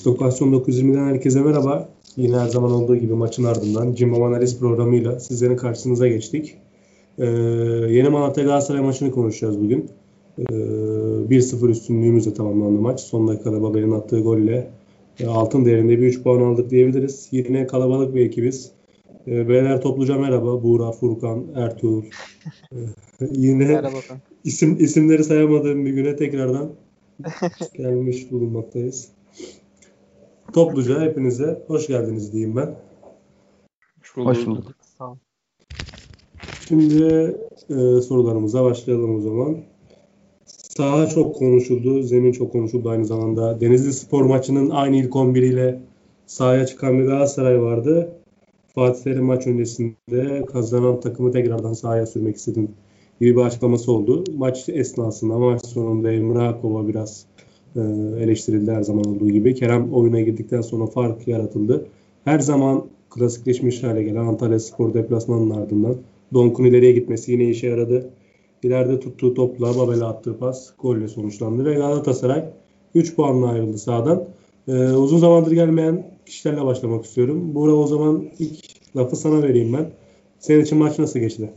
Stokasyon 920'den herkese merhaba. Yine her zaman olduğu gibi maçın ardından Cimbom Analiz programıyla sizlerin karşınıza geçtik. Ee, yeni Malatya Galatasaray maçını konuşacağız bugün. Ee, 1-0 üstünlüğümüzle tamamlandı maç. Son dakikada Babel'in attığı golle e, altın değerinde bir 3 puan aldık diyebiliriz. Yine kalabalık bir ekibiz. Ee, beyler topluca merhaba. Buğra, Furkan, Ertuğrul. Ee, yine merhaba. isim isimleri sayamadığım bir güne tekrardan gelmiş bulunmaktayız. Topluca hepinize hoş geldiniz diyeyim ben. Hoş bulduk. Hoş bulduk. Sağ Şimdi e, sorularımıza başlayalım o zaman. Saha çok konuşuldu, zemin çok konuşuldu aynı zamanda. Denizli Spor maçının aynı ilk 11 ile sahaya çıkan bir Galatasaray vardı. Fatih Terim maç öncesinde kazanan takımı tekrardan sahaya sürmek istedim gibi bir açıklaması oldu. Maç esnasında maç sonunda Emre Akbaba biraz e, eleştirildi her zaman olduğu gibi. Kerem oyuna girdikten sonra fark yaratıldı. Her zaman klasikleşmiş hale gelen Antalya Spor deplasmanının ardından Donk'un ileriye gitmesi yine işe yaradı. İleride tuttuğu topla Babel'e attığı pas golle sonuçlandı ve Galatasaray 3 puanla ayrıldı sağdan. Ee, uzun zamandır gelmeyen kişilerle başlamak istiyorum. Buğra o zaman ilk lafı sana vereyim ben. Senin için maç nasıl geçti?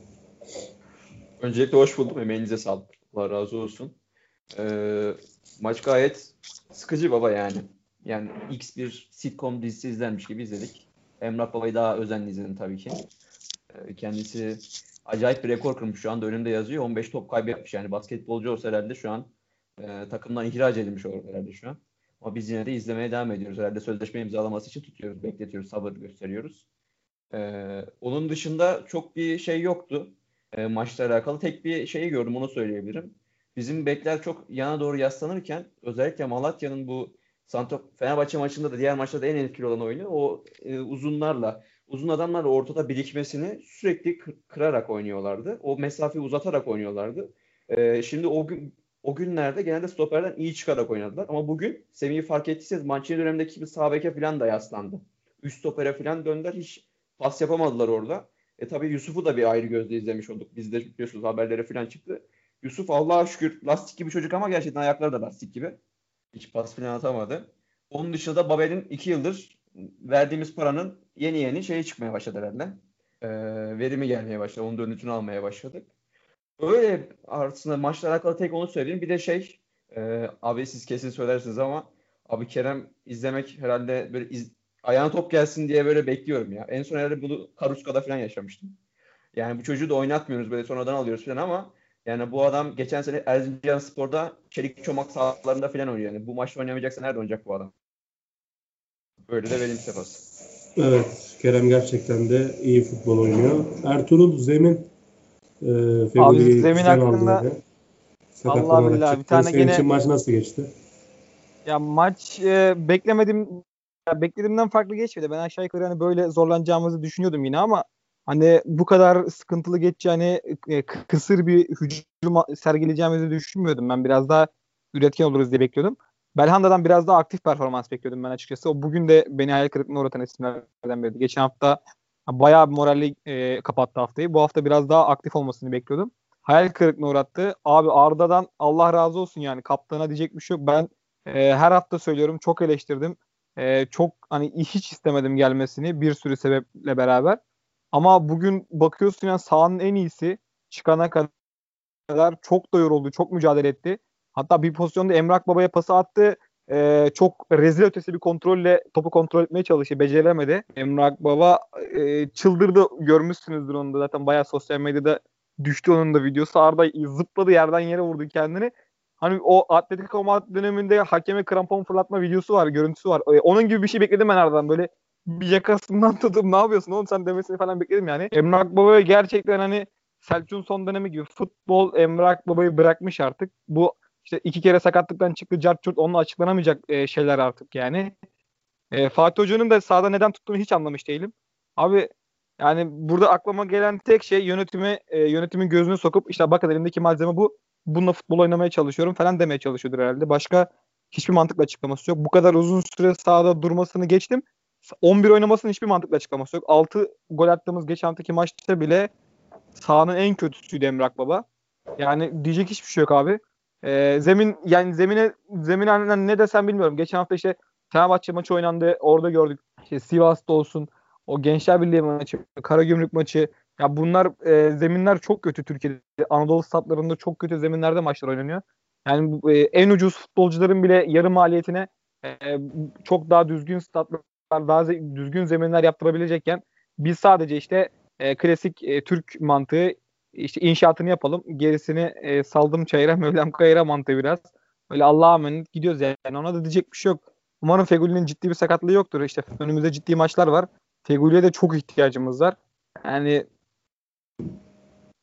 Öncelikle hoş buldum. Emeğinize sağlık. Allah razı olsun. Ee, maç gayet sıkıcı baba yani. Yani X bir sitcom dizisi izlenmiş gibi izledik. Emrah Baba'yı daha özenli izledim tabii ki. Ee, kendisi acayip bir rekor kırmış şu anda önünde yazıyor. 15 top kaybetmiş yani basketbolcu olsa herhalde şu an e, takımdan ihraç edilmiş olur herhalde şu an. Ama biz yine de izlemeye devam ediyoruz. Herhalde sözleşme imzalaması için tutuyoruz, bekletiyoruz, sabır gösteriyoruz. Ee, onun dışında çok bir şey yoktu e, maçla alakalı. Tek bir şeyi gördüm onu söyleyebilirim bizim bekler çok yana doğru yaslanırken özellikle Malatya'nın bu Santo Fenerbahçe maçında da diğer maçlarda en etkili olan oyunu o e, uzunlarla uzun adamlarla ortada birikmesini sürekli kırarak oynuyorlardı. O mesafeyi uzatarak oynuyorlardı. E, şimdi o gün o günlerde genelde stoperden iyi çıkarak oynadılar. Ama bugün Semih'i fark ettiyseniz Manchester dönemindeki gibi sağ beke falan da yaslandı. Üst stopere falan döndüler. Hiç pas yapamadılar orada. E tabii Yusuf'u da bir ayrı gözle izlemiş olduk. Biz de biliyorsunuz haberlere falan çıktı. Yusuf Allah'a şükür lastik gibi çocuk ama gerçekten ayakları da lastik gibi. Hiç pas falan atamadı. Onun dışında da Babel'in iki yıldır verdiğimiz paranın yeni yeni şeyi çıkmaya başladı herhalde. Ee, verimi gelmeye başladı. Onun dönütünü almaya başladık. Öyle aslında maçla alakalı tek onu söyleyeyim. Bir de şey e, abi siz kesin söylersiniz ama abi Kerem izlemek herhalde böyle iz, ayağına top gelsin diye böyle bekliyorum ya. En son herhalde bunu Karuska'da falan yaşamıştım. Yani bu çocuğu da oynatmıyoruz böyle sonradan alıyoruz falan ama yani bu adam geçen sene Erzincan Spor'da çelik çomak sahalarında falan oynuyor. Yani bu maçta oynamayacaksa nerede oynayacak bu adam? Böyle de benim sefas. Evet. Kerem gerçekten de iyi futbol oynuyor. Ertuğrul Zemin e, Abi Zemin hakkında Allah billahi bir tane Senin gene için maç nasıl geçti? Ya maç e, beklemedim ya beklediğimden farklı geçmedi. Ben aşağı yukarı hani böyle zorlanacağımızı düşünüyordum yine ama hani bu kadar sıkıntılı geçeceğini e, kısır bir hücum sergileyeceğimizi düşünmüyordum. Ben biraz daha üretken oluruz diye bekliyordum. Belhanda'dan biraz daha aktif performans bekliyordum ben açıkçası. O bugün de beni hayal kırıklığına uğratan isimlerden biriydi. Geçen hafta bayağı bir moralli e, kapattı haftayı. Bu hafta biraz daha aktif olmasını bekliyordum. Hayal kırıklığına uğrattı. Abi Arda'dan Allah razı olsun yani kaptana diyecek bir şey yok. Ben e, her hafta söylüyorum çok eleştirdim. E, çok hani hiç istemedim gelmesini bir sürü sebeple beraber. Ama bugün bakıyorsun yani sahanın en iyisi çıkana kadar çok da yoruldu, çok mücadele etti. Hatta bir pozisyonda Emrak Baba'ya pası attı. Ee, çok rezil ötesi bir kontrolle topu kontrol etmeye çalıştı. Beceremedi. Emrak Baba e, çıldırdı. Görmüşsünüzdür onu da. Zaten bayağı sosyal medyada düştü onun da videosu. Arda zıpladı yerden yere vurdu kendini. Hani o Atletico Madrid döneminde hakeme krampon fırlatma videosu var, görüntüsü var. Ee, onun gibi bir şey bekledim ben Arda'dan. Böyle bir yakasından tutup ne yapıyorsun oğlum sen demesini falan bekledim yani. Emrah Baba'ya gerçekten hani Selçuk'un son dönemi gibi futbol Emrah Baba'yı bırakmış artık. Bu işte iki kere sakatlıktan çıktı cart çurt onunla açıklanamayacak e, şeyler artık yani. E, Fatih Hoca'nın da sahada neden tuttuğunu hiç anlamış değilim. Abi yani burada aklıma gelen tek şey yönetimi e, yönetimin gözünü sokup işte bakın elimdeki malzeme bu. Bununla futbol oynamaya çalışıyorum falan demeye çalışıyordur herhalde. Başka hiçbir mantıklı açıklaması yok. Bu kadar uzun süre sahada durmasını geçtim. 11 oynamasının hiçbir mantıklı açıklaması yok. 6 gol attığımız geçen haftaki maçta bile sahanın en kötüsüydü Emrak Baba. Yani diyecek hiçbir şey yok abi. Ee, zemin yani zemine zemine ne desem bilmiyorum. Geçen hafta işte Fenerbahçe maçı oynandı. Orada gördük. İşte Sivas'ta olsun. O Gençler Birliği maçı, Karagümrük maçı. Ya bunlar e, zeminler çok kötü Türkiye'de. Anadolu statlarında çok kötü zeminlerde maçlar oynanıyor. Yani e, en ucuz futbolcuların bile yarı maliyetine e, çok daha düzgün statlar, daha düzgün zeminler yaptırabilecekken biz sadece işte e, klasik e, Türk mantığı işte inşaatını yapalım. Gerisini e, saldım çayıra, Mevlam kayıra mantığı biraz. Öyle Allah'a emanet gidiyoruz yani. Ona da diyecek bir şey yok. Umarım Feguli'nin ciddi bir sakatlığı yoktur. İşte önümüzde ciddi maçlar var. Feguli'ye de çok ihtiyacımız var. Yani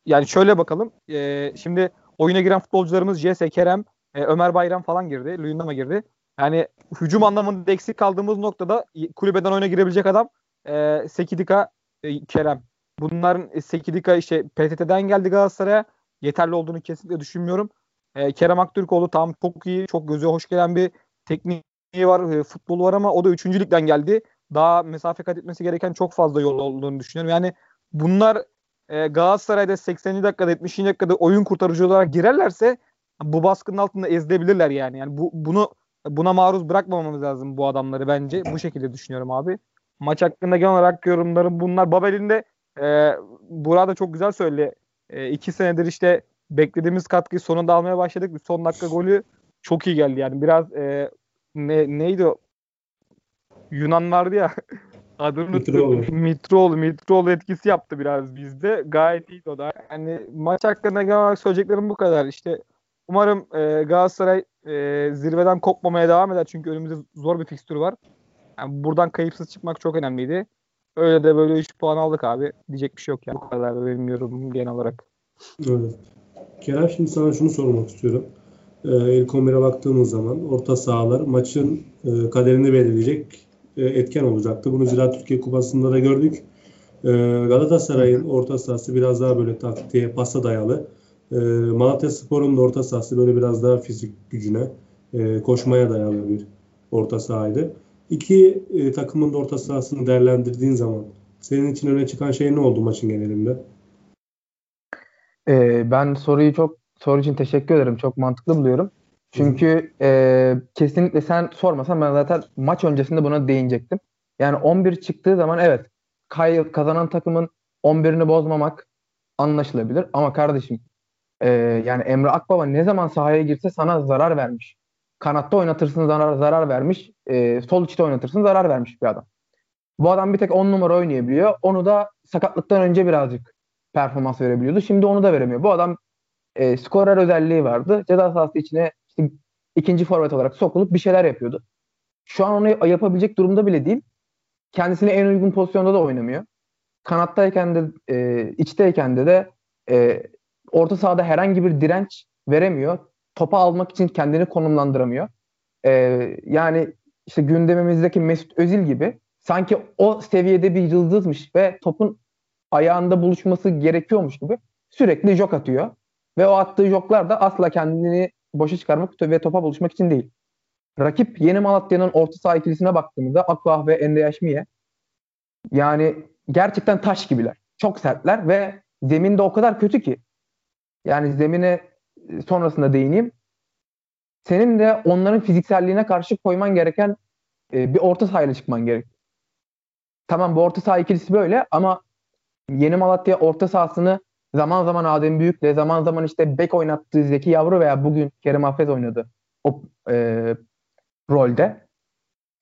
yani şöyle bakalım. E, şimdi oyuna giren futbolcularımız Jesse, Kerem, e, Ömer Bayram falan girdi. Luyendama girdi. Yani hücum anlamında eksik kaldığımız noktada kulübeden oyuna girebilecek adam e, Sekidika, e, Kerem. Bunların e, Sekidika işte PTT'den geldi Galatasaray'a. Yeterli olduğunu kesinlikle düşünmüyorum. E, Kerem Aktürkoğlu tam çok iyi, çok göze hoş gelen bir tekniği var, e, futbolu var ama o da 3. ligden geldi. Daha mesafe kat etmesi gereken çok fazla yol olduğunu düşünüyorum. Yani bunlar e, Galatasaray'da 80. dakikada 70. dakikada oyun kurtarıcı olarak girerlerse bu baskının altında ezilebilirler yani. Yani bu bunu buna maruz bırakmamamız lazım bu adamları bence. Bu şekilde düşünüyorum abi. Maç hakkında genel olarak yorumlarım bunlar. Babel'in de e, burada çok güzel söyledi. E, iki senedir işte beklediğimiz katkıyı sonunda almaya başladık. Son dakika golü çok iyi geldi yani. Biraz e, ne, neydi o? Yunan vardı ya. Adını Mitroğlu. Mitroğlu. Mitroğlu etkisi yaptı biraz bizde. Gayet iyiydi o da. Yani maç hakkında genel olarak söyleyeceklerim bu kadar. İşte umarım e, Galatasaray e, zirveden kopmamaya devam eder. Çünkü önümüzde zor bir fikstür var. Yani buradan kayıpsız çıkmak çok önemliydi. Öyle de böyle 3 puan aldık abi. Diyecek bir şey yok yani. Bu kadar benim yorumum genel olarak. Evet. Kerem şimdi sana şunu sormak istiyorum. Ee, ilk 11'e baktığımız zaman orta sahalar maçın e, kaderini belirleyecek e, etken olacaktı. Bunu Ziraat Türkiye Kupası'nda da gördük. E, Galatasaray'ın orta sahası biraz daha böyle taktiğe, pasa dayalı. E, Malatya Spor'un da orta sahası böyle biraz daha fizik gücüne, e, koşmaya dayalı bir orta sahaydı. İki e, takımın da orta sahasını değerlendirdiğin zaman senin için öne çıkan şey ne oldu maçın genelinde? Ee, ben soruyu çok soru için teşekkür ederim. Çok mantıklı buluyorum. Çünkü e, kesinlikle sen sormasan ben zaten maç öncesinde buna değinecektim. Yani 11 çıktığı zaman evet kay, kazanan takımın 11'ini bozmamak anlaşılabilir. Ama kardeşim e, yani Emre Akbaba ne zaman sahaya girse sana zarar vermiş. Kanatta oynatırsın zarar, zarar vermiş. E, sol içte oynatırsın zarar vermiş bir adam. Bu adam bir tek 10 numara oynayabiliyor. Onu da sakatlıktan önce birazcık performans verebiliyordu. Şimdi onu da veremiyor. Bu adam e, skorer özelliği vardı. Ceza sahası içine işte ikinci forvet olarak sokulup bir şeyler yapıyordu. Şu an onu yapabilecek durumda bile değil. Kendisine en uygun pozisyonda da oynamıyor. Kanattayken de e, içteyken de de e, orta sahada herhangi bir direnç veremiyor. Topa almak için kendini konumlandıramıyor. E, yani işte gündemimizdeki Mesut Özil gibi sanki o seviyede bir yıldızmış ve topun ayağında buluşması gerekiyormuş gibi sürekli jok atıyor. Ve o attığı joklar da asla kendini boşa çıkarmak ve topa buluşmak için değil. Rakip Yeni Malatya'nın orta saha ikilisine baktığımızda Akbah ve Endeyaşmiye yani gerçekten taş gibiler. Çok sertler ve zemin de o kadar kötü ki. Yani zemine sonrasında değineyim. Senin de onların fizikselliğine karşı koyman gereken e, bir orta sahayla çıkman gerek. Tamam bu orta saha ikilisi böyle ama Yeni Malatya orta sahasını zaman zaman Adem Büyük'le zaman zaman işte bek oynattığı Zeki Yavru veya bugün Kerem Hafez oynadı o e, rolde.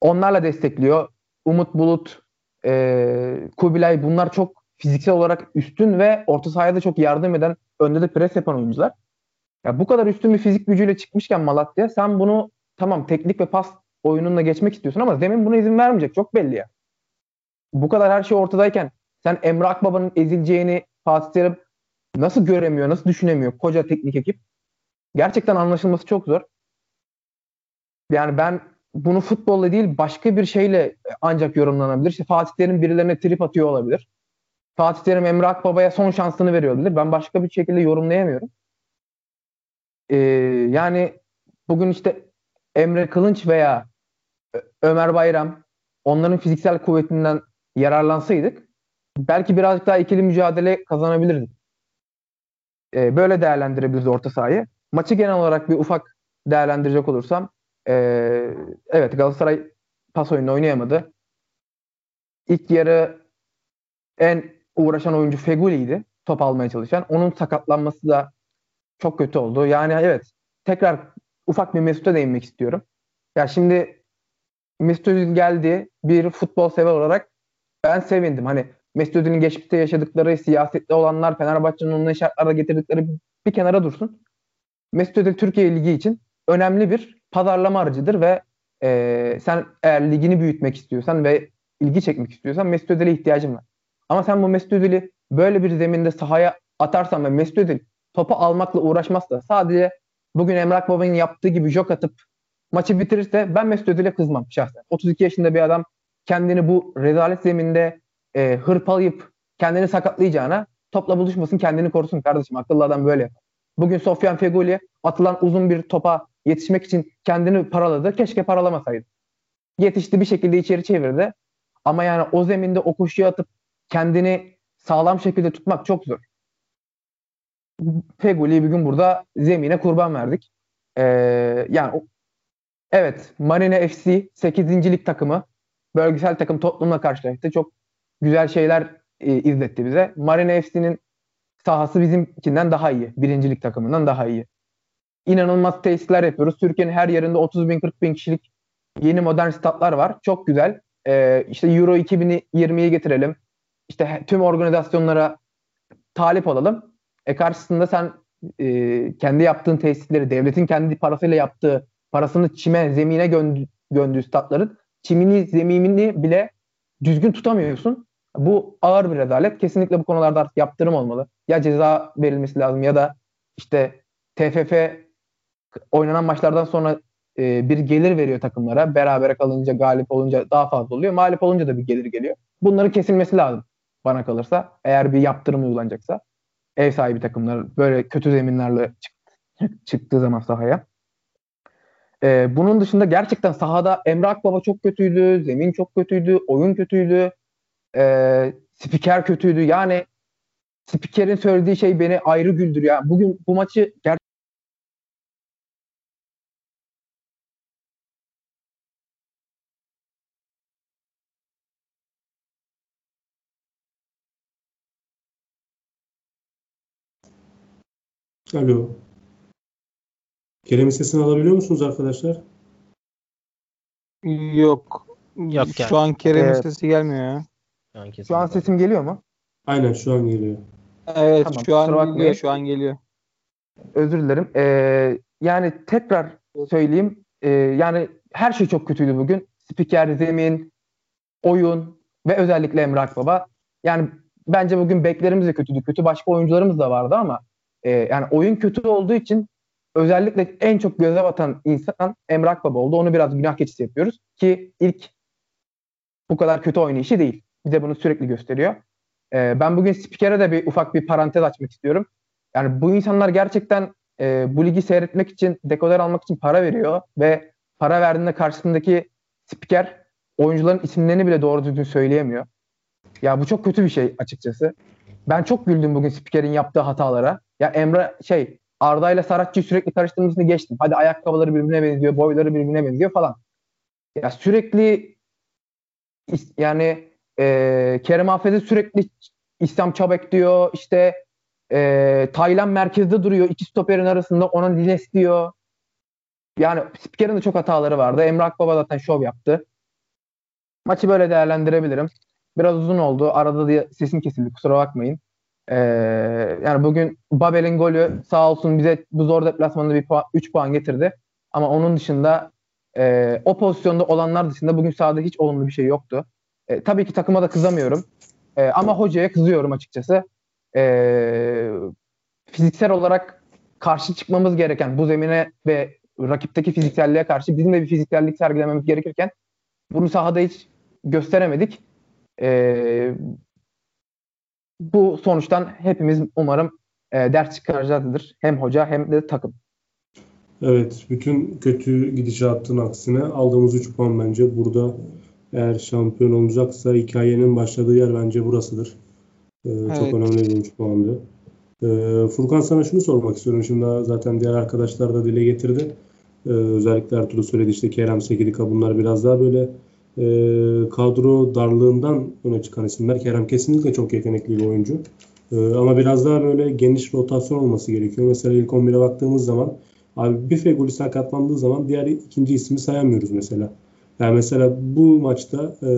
Onlarla destekliyor. Umut Bulut, e, Kubilay bunlar çok fiziksel olarak üstün ve orta sahaya da çok yardım eden, önde de pres yapan oyuncular. Ya bu kadar üstün bir fizik gücüyle çıkmışken Malatya sen bunu tamam teknik ve pas oyununla geçmek istiyorsun ama zemin buna izin vermeyecek. Çok belli ya. Bu kadar her şey ortadayken sen Emre Akbaba'nın ezileceğini Fatih Terim nasıl göremiyor, nasıl düşünemiyor koca teknik ekip? Gerçekten anlaşılması çok zor. Yani ben bunu futbolla değil başka bir şeyle ancak yorumlanabilir. İşte Fatih Terim birilerine trip atıyor olabilir. Fatih Terim Emre Akbaba'ya son şansını veriyor olabilir. Ben başka bir şekilde yorumlayamıyorum. Ee, yani bugün işte Emre Kılınç veya Ömer Bayram onların fiziksel kuvvetinden yararlansaydık belki birazcık daha ikili mücadele kazanabilirdik. Ee, böyle değerlendirebiliriz orta sahayı. Maçı genel olarak bir ufak değerlendirecek olursam ee, evet Galatasaray pas oyunu oynayamadı. İlk yarı en uğraşan oyuncu Feguli'ydi. Top almaya çalışan. Onun sakatlanması da çok kötü oldu. Yani evet tekrar ufak bir Mesut'a değinmek istiyorum. Ya şimdi Mesut Özil geldi bir futbol sever olarak ben sevindim. Hani Mesut Özil'in geçmişte yaşadıkları, siyasette olanlar, Fenerbahçe'nin onun şartlarda getirdikleri bir kenara dursun. Mesut Özil Türkiye Ligi için önemli bir pazarlama aracıdır ve e, sen eğer ligini büyütmek istiyorsan ve ilgi çekmek istiyorsan Mesut Özil'e ihtiyacın var. Ama sen bu Mesut Özil'i böyle bir zeminde sahaya atarsan ve Mesut Özil topu almakla uğraşmazsa sadece bugün Emrah Baba'nın yaptığı gibi jok atıp maçı bitirirse ben Mesut Özil'e kızmam şahsen. 32 yaşında bir adam kendini bu rezalet zeminde e, hırpalayıp kendini sakatlayacağına topla buluşmasın kendini korusun kardeşim. Akıllı adam böyle. Bugün Sofyan Feguli atılan uzun bir topa yetişmek için kendini paraladı. Keşke paralamasaydı. Yetişti bir şekilde içeri çevirdi. Ama yani o zeminde o koşuyu atıp kendini sağlam şekilde tutmak çok zor. Feguli'yi bir gün burada zemine kurban verdik. Ee, yani evet Marine FC 8. lig takımı bölgesel takım Tottenham'la karşılaştı. Çok güzel şeyler e, izletti bize. Marine FC'nin sahası bizimkinden daha iyi. Birincilik takımından daha iyi. İnanılmaz tesisler yapıyoruz. Türkiye'nin her yerinde 30 bin 40 bin kişilik yeni modern statlar var. Çok güzel. Ee, işte Euro 2020'yi getirelim. İşte tüm organizasyonlara talip olalım. E karşısında sen e, kendi yaptığın tesisleri, devletin kendi parasıyla yaptığı, parasını çime, zemine göndü, göndüğü statların çimini, zeminini bile düzgün tutamıyorsun. Bu ağır bir rezalet. Kesinlikle bu konularda artık yaptırım olmalı. Ya ceza verilmesi lazım ya da işte TFF oynanan maçlardan sonra e, bir gelir veriyor takımlara. Berabere kalınca, galip olunca daha fazla oluyor. Mağlup olunca da bir gelir geliyor. Bunların kesilmesi lazım bana kalırsa. Eğer bir yaptırım uygulanacaksa. Ev sahibi takımlar böyle kötü zeminlerle çık- çıktığı zaman sahaya. E, bunun dışında gerçekten sahada Emre Akbaba çok kötüydü. Zemin çok kötüydü. Oyun kötüydü. E, spiker kötüydü. Yani spikerin söylediği şey beni ayrı güldürüyor. Yani bugün bu maçı ger- Alo. Kerem'in sesini alabiliyor musunuz arkadaşlar? Yok. Yok Şu yani. an Kerem'in Evet. sesi gelmiyor ya. Şu an, şu an sesim geliyor mu? Aynen şu an geliyor. Evet Tamam, şu an bakmayın. geliyor. Şu an geliyor. Özür dilerim. Ee, yani tekrar söyleyeyim. Ee, yani her şey çok kötüydü bugün. Spiker, zemin, oyun ve özellikle Emre Akbaba. Yani bence bugün beklerimiz de kötüydü. Kötü başka oyuncularımız da vardı ama e, yani oyun kötü olduğu için özellikle en çok göze batan insan Emre Akbaba oldu. Onu biraz günah keçisi yapıyoruz ki ilk bu kadar kötü oynayışı değil. Bize bunu sürekli gösteriyor. Ee, ben bugün spikere de bir ufak bir parantez açmak istiyorum. Yani bu insanlar gerçekten e, bu ligi seyretmek için, dekoder almak için para veriyor ve para verdiğinde karşısındaki spiker oyuncuların isimlerini bile doğru düzgün söyleyemiyor. Ya bu çok kötü bir şey açıkçası. Ben çok güldüm bugün spikerin yaptığı hatalara. Ya Emre şey Arda ile Saratçı'yı sürekli karıştırmasını geçtim. Hadi ayakkabıları birbirine benziyor, boyları birbirine benziyor falan. Ya sürekli yani e, Kerem Afet'e sürekli İslam Çabek diyor. İşte e, Taylan merkezde duruyor. iki stoperin arasında ona Lines diyor. Yani spikerin de çok hataları vardı. Emre Akbaba zaten şov yaptı. Maçı böyle değerlendirebilirim. Biraz uzun oldu. Arada da sesim kesildi. Kusura bakmayın. Ee, yani bugün Babel'in golü sağ olsun bize bu zor deplasmanda bir puan, 3 puan getirdi. Ama onun dışında e, o pozisyonda olanlar dışında bugün sahada hiç olumlu bir şey yoktu. E, tabii ki takıma da kızamıyorum. E, ama hocaya kızıyorum açıkçası. E, fiziksel olarak karşı çıkmamız gereken bu zemine ve rakipteki fizikselliğe karşı bizim de bir fiziksellik sergilememiz gerekirken bunu sahada hiç gösteremedik. E, bu sonuçtan hepimiz umarım e, ders çıkaracağızdır. Hem hoca hem de takım. Evet, bütün kötü gidişatın aksine aldığımız 3 puan bence burada eğer şampiyon olacaksa hikayenin başladığı yer bence burasıdır. Ee, Çok Evet. önemli bir 3 puandı. Ee, Furkan sana şunu sormak istiyorum. Şimdi zaten diğer arkadaşlar da dile getirdi. Ee, özellikle Ertuğrul söyledi işte Kerem Sekidika bunlar biraz daha böyle e, kadro darlığından öne çıkan isimler. Kerem kesinlikle çok yetenekli bir oyuncu. E, ama biraz daha böyle geniş rotasyon olması gerekiyor. Mesela ilk 11'e baktığımız zaman abi bir Feguli sakatlandığı zaman diğer ikinci ismi sayamıyoruz mesela. Yani mesela bu maçta e,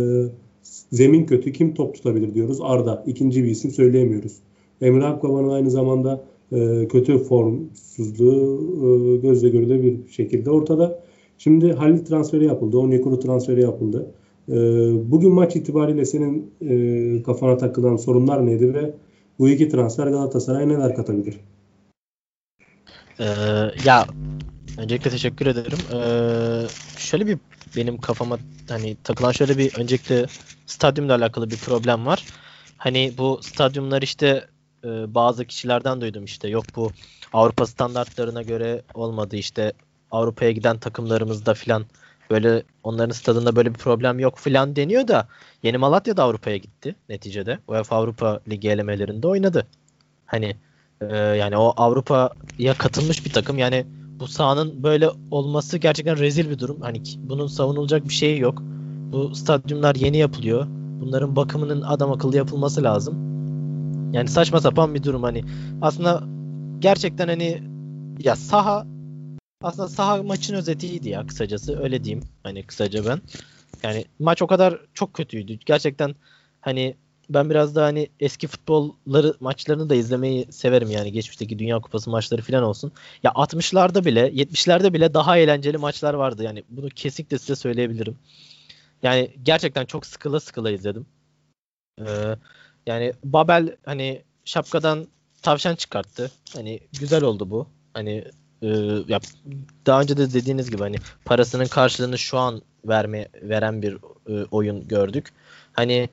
zemin kötü kim top tutabilir diyoruz. Arda. ikinci bir isim söyleyemiyoruz. Emre Akbaba'nın aynı zamanda e, kötü formsuzluğu e, gözle görülür bir şekilde ortada. Şimdi Halil transferi yapıldı. Onyekuru transferi yapıldı. E, bugün maç itibariyle senin e, kafana takılan sorunlar neydi ve bu iki transfer Galatasaray'a neler katabilir? Ee, ya öncelikle teşekkür ederim. Ee, şöyle bir benim kafama hani takılan şöyle bir öncelikle stadyumla alakalı bir problem var. Hani bu stadyumlar işte e, bazı kişilerden duydum işte yok bu Avrupa standartlarına göre olmadı işte Avrupa'ya giden takımlarımızda filan böyle onların stadında böyle bir problem yok filan deniyor da Yeni Malatya da Avrupa'ya gitti neticede. UEFA Avrupa Ligi elemelerinde oynadı. Hani e, yani o Avrupa'ya katılmış bir takım yani bu sahanın böyle olması gerçekten rezil bir durum. Hani bunun savunulacak bir şeyi yok. Bu stadyumlar yeni yapılıyor. Bunların bakımının adam akıllı yapılması lazım. Yani saçma sapan bir durum hani. Aslında gerçekten hani ya saha aslında saha maçın özetiydi ya kısacası öyle diyeyim. Hani kısaca ben. Yani maç o kadar çok kötüydü. Gerçekten hani ben biraz da hani eski futbolları maçlarını da izlemeyi severim yani geçmişteki Dünya Kupası maçları falan olsun. Ya 60'larda bile 70'lerde bile daha eğlenceli maçlar vardı yani bunu kesinlikle size söyleyebilirim. Yani gerçekten çok sıkıla sıkıla izledim. Ee, yani Babel hani şapkadan tavşan çıkarttı. Hani güzel oldu bu. Hani e, ya daha önce de dediğiniz gibi hani parasının karşılığını şu an verme veren bir e, oyun gördük. Hani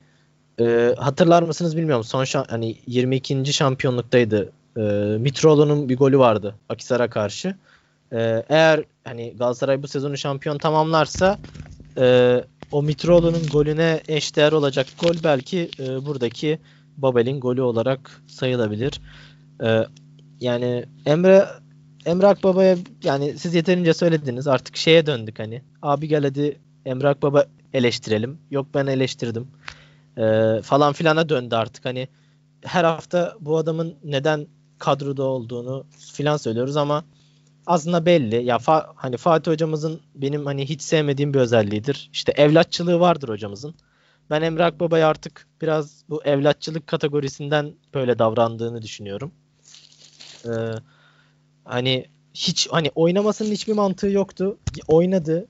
e, hatırlar mısınız bilmiyorum. Son şan, hani 22. şampiyonluktaydı. E, Mitroğlu'nun bir golü vardı Akisar'a karşı. E, eğer hani Galatasaray bu sezonu şampiyon tamamlarsa e, o Mitroğlu'nun golüne eşdeğer olacak gol belki e, buradaki Babel'in golü olarak sayılabilir. E, yani Emre Emre Akbaba'ya yani siz yeterince söylediniz artık şeye döndük hani. Abi gel hadi Emre Akbaba eleştirelim. Yok ben eleştirdim e, falan filana döndü artık. Hani her hafta bu adamın neden kadroda olduğunu filan söylüyoruz ama aslında belli. Ya fa, hani Fatih hocamızın benim hani hiç sevmediğim bir özelliğidir. İşte evlatçılığı vardır hocamızın. Ben Emre Akbaba'yı artık biraz bu evlatçılık kategorisinden böyle davrandığını düşünüyorum. Ee, hani hiç hani oynamasının hiçbir mantığı yoktu. Oynadı.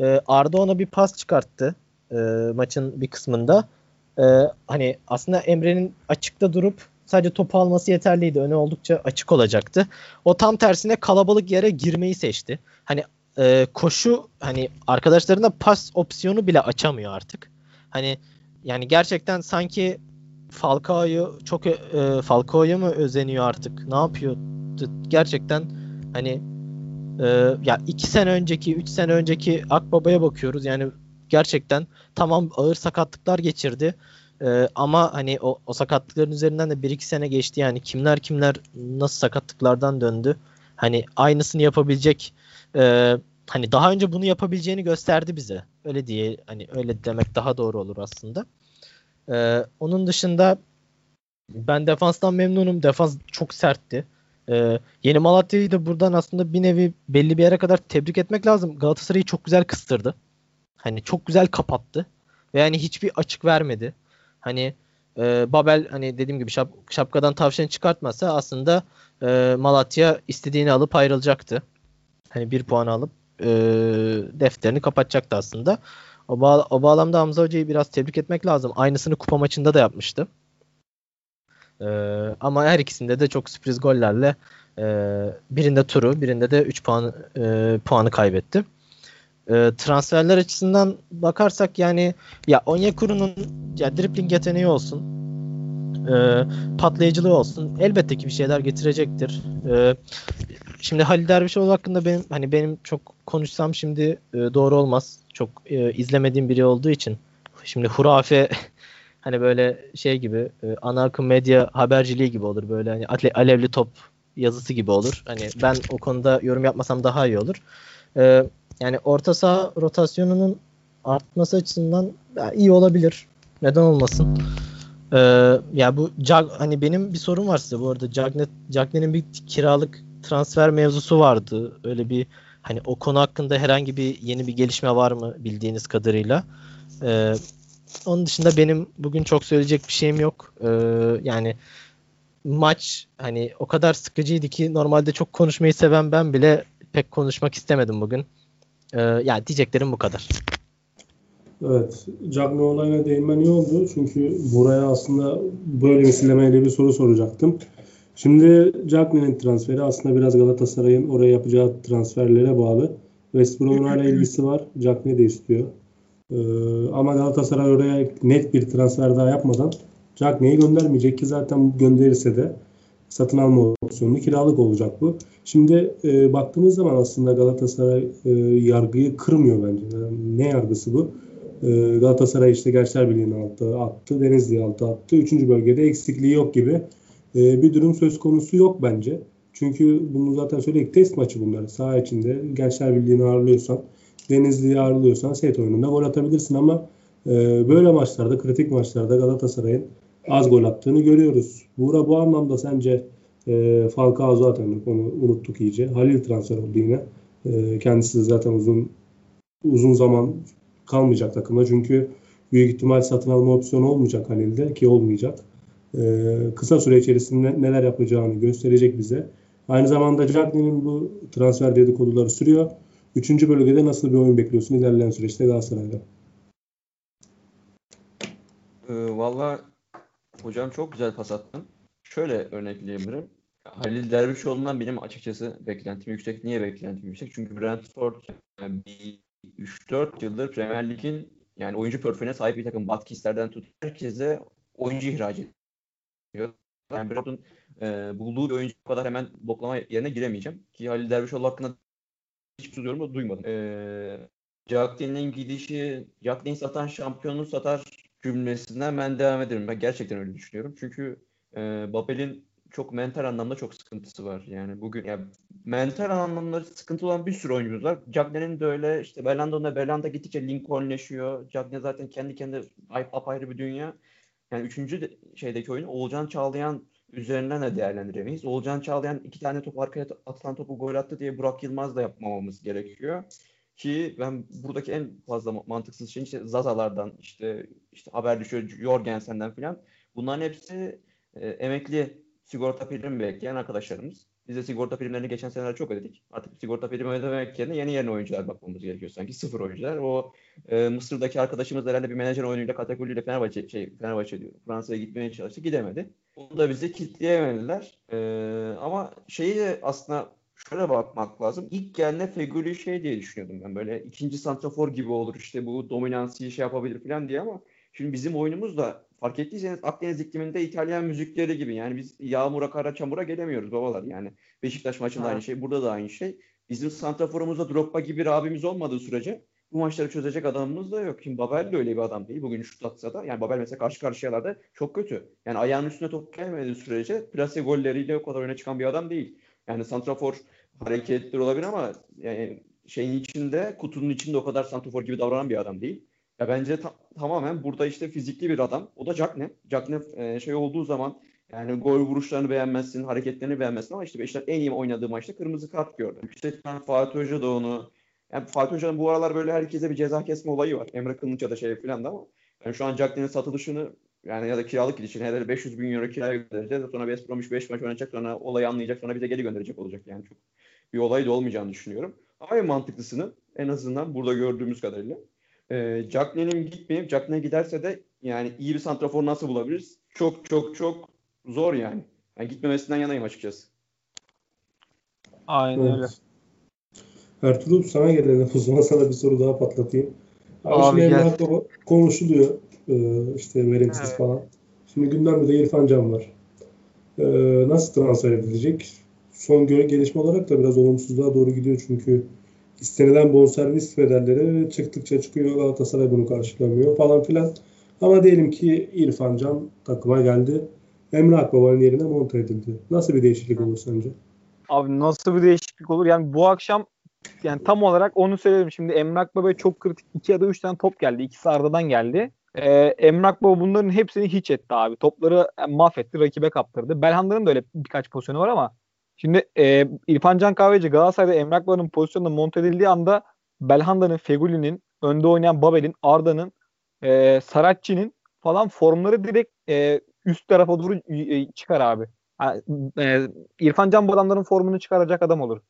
Ee, Arda ona bir pas çıkarttı e, maçın bir kısmında e, hani aslında Emre'nin açıkta durup sadece topu alması yeterliydi. Öne oldukça açık olacaktı. O tam tersine kalabalık yere girmeyi seçti. Hani e, koşu hani arkadaşlarına pas opsiyonu bile açamıyor artık. Hani yani gerçekten sanki Falcao'yu çok e, Falcao'ya mı özeniyor artık? Ne yapıyor? Gerçekten hani e, ya iki sene önceki, üç sene önceki Akbaba'ya bakıyoruz. Yani gerçekten tamam ağır sakatlıklar geçirdi. Ee, ama hani o, o sakatlıkların üzerinden de 1-2 sene geçti yani kimler kimler nasıl sakatlıklardan döndü. Hani aynısını yapabilecek e, hani daha önce bunu yapabileceğini gösterdi bize. Öyle diye hani öyle demek daha doğru olur aslında. Ee, onun dışında ben defanstan memnunum. Defans çok sertti. Ee, Yeni Malatya'yı da buradan aslında bir nevi belli bir yere kadar tebrik etmek lazım. Galatasaray'ı çok güzel kıstırdı. Hani çok güzel kapattı. Ve yani hiçbir açık vermedi. Hani e, Babel hani dediğim gibi şap, şapkadan tavşanı çıkartmasa aslında e, Malatya istediğini alıp ayrılacaktı. Hani bir puan alıp e, defterini kapatacaktı aslında. O, bağ, o bağlamda Hamza Hoca'yı biraz tebrik etmek lazım. Aynısını kupa maçında da yapmıştı. E, ama her ikisinde de çok sürpriz gollerle e, birinde turu birinde de 3 puan e, puanı kaybetti. E, transferler açısından bakarsak yani ya Onyekuru'nun ya dribbling yeteneği olsun e, patlayıcılığı olsun elbette ki bir şeyler getirecektir. E, şimdi Halil Dervişoğlu hakkında benim hani benim çok konuşsam şimdi e, doğru olmaz. Çok e, izlemediğim biri olduğu için. Şimdi hurafe hani böyle şey gibi e, ana akım medya haberciliği gibi olur böyle hani alevli top yazısı gibi olur. Hani ben o konuda yorum yapmasam daha iyi olur. E, yani orta saha rotasyonunun artması açısından iyi olabilir. Neden olmasın? Ee, ya bu Jag, hani benim bir sorum var size bu arada. Cagney, Cagney'in bir kiralık transfer mevzusu vardı. Öyle bir hani o konu hakkında herhangi bir yeni bir gelişme var mı bildiğiniz kadarıyla? Ee, onun dışında benim bugün çok söyleyecek bir şeyim yok. Ee, yani maç hani o kadar sıkıcıydı ki normalde çok konuşmayı seven ben bile pek konuşmak istemedim bugün. Ee, yani diyeceklerim bu kadar. Evet. Cagney olayına değinmen iyi oldu. Çünkü buraya aslında böyle misillemeyle bir soru soracaktım. Şimdi Cagney'in transferi aslında biraz Galatasaray'ın oraya yapacağı transferlere bağlı. West Brom'un hala ilgisi var. Cagney de istiyor. Ee, ama Galatasaray oraya net bir transfer daha yapmadan Cagney'i göndermeyecek ki zaten gönderirse de satın alma opsiyonlu kiralık olacak bu. Şimdi e, baktığımız zaman aslında Galatasaray e, yargıyı kırmıyor bence. Yani ne yargısı bu? E, Galatasaray işte Gençler Birliği'nin altı attı, Denizli altı attı. Üçüncü bölgede eksikliği yok gibi e, bir durum söz konusu yok bence. Çünkü bunu zaten söyledik test maçı bunlar. Saha içinde Gençler Birliği'ni ağırlıyorsan, Denizli'yi ağırlıyorsan set oyununda gol atabilirsin ama e, böyle maçlarda, kritik maçlarda Galatasaray'ın az gol attığını görüyoruz. Buğra bu anlamda sence e, Falcao zaten onu unuttuk iyice. Halil transfer oldu yine. E, kendisi zaten uzun uzun zaman kalmayacak takımda. Çünkü büyük ihtimal satın alma opsiyonu olmayacak Halil'de ki olmayacak. E, kısa süre içerisinde neler yapacağını gösterecek bize. Aynı zamanda Cagney'in bu transfer dedikoduları sürüyor. Üçüncü bölgede nasıl bir oyun bekliyorsun ilerleyen süreçte Galatasaray'da? Ee, Valla hocam çok güzel pas attın. Şöyle örnekleyebilirim. Halil Dervişoğlu'ndan benim açıkçası beklentim yüksek. Niye beklentim yüksek? Çünkü Brentford yani bir 3-4 yıldır Premier Lig'in yani oyuncu portföyüne sahip bir takım. Watkis'lerden tut herkese oyuncu ihraç ediyor. Yani Brentford'un e, bulduğu bir oyuncu kadar hemen bloklama yerine giremeyeceğim. Ki Halil Dervişoğlu hakkında hiçbir yorum da duymadım. E, Jacklin'in gidişi, Jacklin satan şampiyonu satar cümlesinden ben devam ederim. Ben gerçekten öyle düşünüyorum. Çünkü e, Babel'in çok mental anlamda çok sıkıntısı var. Yani bugün ya mental anlamda sıkıntı olan bir sürü oyuncumuz var. Cagney'in de öyle işte Berlando'da Berlanda gittikçe Lincolnleşiyor. Cagney zaten kendi kendine apayrı bir dünya. Yani üçüncü de, şeydeki oyunu Oğulcan Çağlayan üzerinden de değerlendiremeyiz. Oğulcan Çağlayan iki tane top arkaya atılan topu gol attı diye Burak Yılmaz da yapmamamız gerekiyor. Ki ben buradaki en fazla mantıksız şey işte Zazalardan işte işte haber düşüyor Jorgensen'den filan. Bunların hepsi e, emekli sigorta primi bekleyen arkadaşlarımız. Biz de sigorta primlerini geçen seneler çok ödedik. Artık sigorta primi ödemek yerine yeni yeni oyuncular bakmamız gerekiyor sanki. Sıfır oyuncular. O e, Mısır'daki arkadaşımız herhalde bir menajer oyunuyla kategoriyle Fenerbahçe, şey, Fenerbahçe diyor. Fransa'ya gitmeye çalıştı. Gidemedi. Onu da bizi kitleyemediler. E, ama şeyi de aslında şöyle bakmak lazım. İlk geldiğinde Feguli şey diye düşünüyordum ben. Böyle ikinci santrafor gibi olur işte bu dominansiyi şey yapabilir falan diye ama şimdi bizim oyunumuz da fark ettiyseniz Akdeniz ikliminde İtalyan müzikleri gibi. Yani biz yağmura, kara, çamura gelemiyoruz babalar. Yani Beşiktaş maçında ha. aynı şey, burada da aynı şey. Bizim santraforumuzda Drogba gibi bir abimiz olmadığı sürece bu maçları çözecek adamımız da yok. Şimdi Babel de öyle bir adam değil. Bugün şut atsa da yani Babel mesela karşı karşıyalarda çok kötü. Yani ayağının üstüne top gelmediği sürece plase golleriyle o kadar öne çıkan bir adam değil. Yani santrafor hareketli olabilir ama yani şeyin içinde, kutunun içinde o kadar santrafor gibi davranan bir adam değil. Ya bence ta- tamamen burada işte fizikli bir adam. O da Jackne. Jackne e, şey olduğu zaman yani gol vuruşlarını beğenmezsin, hareketlerini beğenmezsin ama işte Beşiktaş en iyi oynadığı maçta kırmızı kart gördü. Yüksekten Fatih Hoca da onu yani Fatih Hoca'nın bu aralar böyle herkese bir ceza kesme olayı var. Emre Kılınç'a da şey falan da ama yani şu an Jackne'nin satılışını yani ya da kiralık gidişini herhalde 500 bin euro kiraya göndereceğiz. Sonra West Bromwich 5 maç oynayacak sonra olayı anlayacak sonra bize geri gönderecek olacak. Yani çok bir olay da olmayacağını düşünüyorum. Ama en mantıklısını en azından burada gördüğümüz kadarıyla e, Cagney'in gitmeyip Cagney giderse de yani iyi bir santrafor nasıl bulabiliriz? Çok çok çok zor yani. yani gitmemesinden yanayım açıkçası. Aynen evet. öyle. Ertuğrul sana gelelim. O zaman sana bir soru daha patlatayım. Abi, Abi şimdi Emrah Baba konuşuluyor. Ee, işte verimsiz evet. falan. Şimdi gündemde de İrfan Can var. Ee, nasıl transfer edilecek? Son gelişme olarak da biraz olumsuzluğa doğru gidiyor çünkü istenilen bonservis bedelleri çıktıkça çıkıyor. Galatasaray bunu karşılamıyor falan filan. Ama diyelim ki İrfan Can takıma geldi. Emre Akbaba'nın yerine monte edildi. Nasıl bir değişiklik olur sence? Abi nasıl bir değişiklik olur? Yani bu akşam yani tam olarak onu söyledim. Şimdi Emrak Baba'ya çok kritik 2 ya da 3 tane top geldi. İkisi Arda'dan geldi. Ee, Emrak Baba bunların hepsini hiç etti abi. Topları mahvetti, rakibe kaptırdı. Belhanda'nın da öyle birkaç pozisyonu var ama şimdi e, İrfan Can Kahveci Galatasaray'da Emrak Baba'nın pozisyonunda monte edildiği anda Belhanda'nın, Feguli'nin, önde oynayan Babel'in, Arda'nın, e, Saratçı'nın falan formları direkt e, üst tarafa doğru e, çıkar abi. Yani, e, İrfan Can bu adamların formunu çıkaracak adam olur.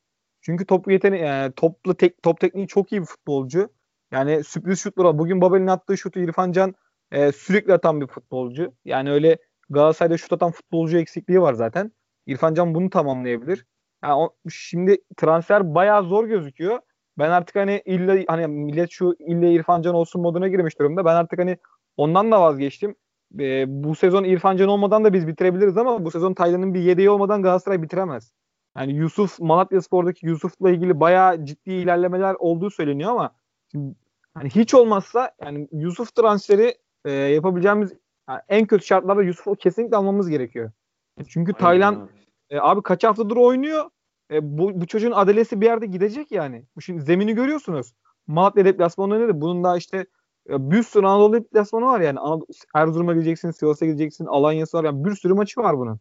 Çünkü top yeteni e, toplu tek top tekniği çok iyi bir futbolcu. Yani sürpriz şutlar var. Bugün Babel'in attığı şutu İrfan Can e, sürekli atan bir futbolcu. Yani öyle Galatasaray'da şut atan futbolcu eksikliği var zaten. İrfan Can bunu tamamlayabilir. Yani o, şimdi transfer bayağı zor gözüküyor. Ben artık hani illa hani millet şu illa İrfan Can olsun moduna girmiş durumda. Ben artık hani ondan da vazgeçtim. E, bu sezon İrfan Can olmadan da biz bitirebiliriz ama bu sezon Taylan'ın bir yedeği olmadan Galatasaray bitiremez. Yani Yusuf Malatya Spor'daki Yusuf'la ilgili bayağı ciddi ilerlemeler olduğu söyleniyor ama hani hiç olmazsa yani Yusuf transferi e, yapabileceğimiz yani en kötü şartlarda Yusuf'u kesinlikle almamız gerekiyor. Çünkü Taylan e, abi kaç haftadır oynuyor. E, bu, bu çocuğun adalesi bir yerde gidecek yani. Şimdi zemini görüyorsunuz. Malatya deplasmanı nedir? Bunun daha işte e, bir sürü Anadolu deplasmanı var yani. Anadolu, Erzurum'a gideceksin, Sivas'a gideceksin, Alanya'sı var. Yani bir sürü maçı var bunun.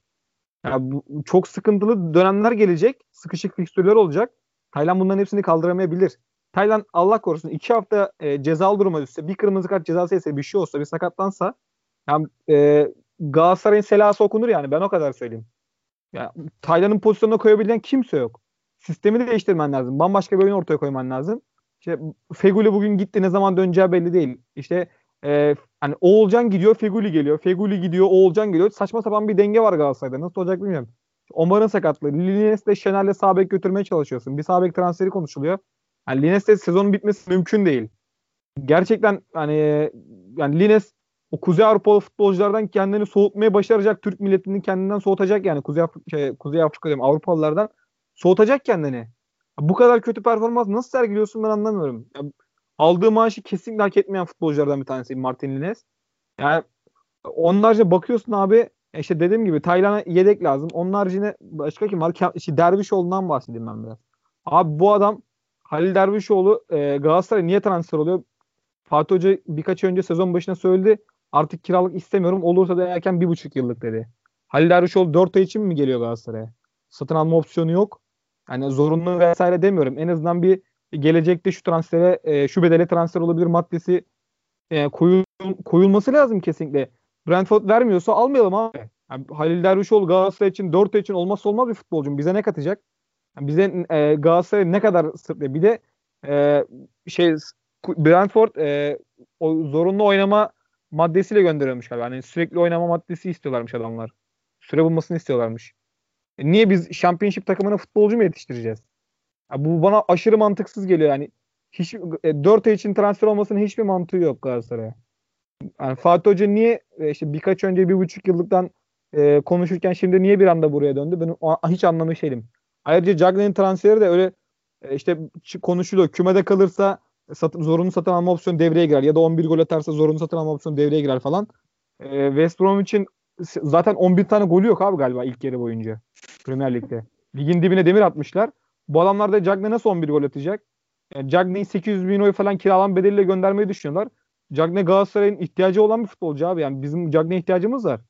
Yani bu, çok sıkıntılı dönemler gelecek. Sıkışık fikstürler olacak. Taylan bunların hepsini kaldıramayabilir. Taylan Allah korusun iki hafta e, cezalı duruma düşse, bir kırmızı kart cezası ise bir şey olsa, bir sakatlansa yani, e, Galatasaray'ın selası okunur yani. Ben o kadar söyleyeyim. Yani, Taylan'ın pozisyonuna koyabilen kimse yok. Sistemi de değiştirmen lazım. Bambaşka bir oyun ortaya koyman lazım. İşte Feguli bugün gitti ne zaman döneceği belli değil. İşte e, hani Oğulcan gidiyor Feguli geliyor. Feguli gidiyor Oğulcan geliyor. Saçma sapan bir denge var Galatasaray'da. Nasıl olacak bilmiyorum. Omar'ın sakatlığı. Lines de Şener'le sağ bek götürmeye çalışıyorsun. Bir sağ bek transferi konuşuluyor. Yani Lines'te sezonun bitmesi mümkün değil. Gerçekten hani yani Lines o Kuzey Avrupalı futbolculardan kendini soğutmaya başaracak. Türk milletini kendinden soğutacak yani. Kuzey Afrika, şey, Kuzey Afrika diyorum Avrupalılardan soğutacak kendini. Bu kadar kötü performans nasıl sergiliyorsun ben anlamıyorum. Ya, aldığı maaşı kesinlikle hak etmeyen futbolculardan bir tanesi Martin Lines. Yani onlarca bakıyorsun abi işte dediğim gibi Taylan'a yedek lazım. Onun haricinde başka kim var? İşte Dervişoğlu'ndan bahsedeyim ben biraz. Abi bu adam Halil Dervişoğlu e, Galatasaray niye transfer oluyor? Fatih Hoca birkaç önce sezon başına söyledi. Artık kiralık istemiyorum. Olursa da erken bir buçuk yıllık dedi. Halil Dervişoğlu 4 ay için mi geliyor Galatasaray'a? Satın alma opsiyonu yok. Yani zorunlu vesaire demiyorum. En azından bir gelecekte şu transfere e, şu bedele transfer olabilir maddesi e, koyul, koyulması lazım kesinlikle. Brentford vermiyorsa almayalım abi. Yani Halil Dervişoğlu Galatasaray için 4 ay için olmazsa olmaz bir futbolcu. Bize ne katacak? Yani bize e, Galatasaray ne kadar sırtlıyor? Bir de e, şey Brentford e, o zorunlu oynama maddesiyle gönderiyormuş galiba. Yani sürekli oynama maddesi istiyorlarmış adamlar. Süre bulmasını istiyorlarmış. E niye biz Championship takımına futbolcu mu yetiştireceğiz? Ya bu bana aşırı mantıksız geliyor yani. Hiç, e, 4 ay için transfer olmasının hiçbir mantığı yok Galatasaray'a. Yani Fatih Hoca niye e, işte birkaç önce bir buçuk yıllıktan e, konuşurken şimdi niye bir anda buraya döndü? Ben o, hiç anlamış değilim. Ayrıca Cagney'in transferi de öyle e, işte konuşuluyor. Kümede kalırsa satın, zorunlu satın alma opsiyonu devreye girer ya da 11 gol atarsa zorunlu satın alma opsiyonu devreye girer falan. E, West Brom için zaten 11 tane golü yok abi galiba ilk yarı boyunca Premier Lig'de. Ligin dibine demir atmışlar. Bu adamlar da Cagney nasıl 11 gol atacak? Yani Cagney'i 800 bin euro falan kiralan bedeliyle göndermeyi düşünüyorlar. Cagney Galatasaray'ın ihtiyacı olan bir futbolcu abi. Yani bizim Cagney ihtiyacımız var.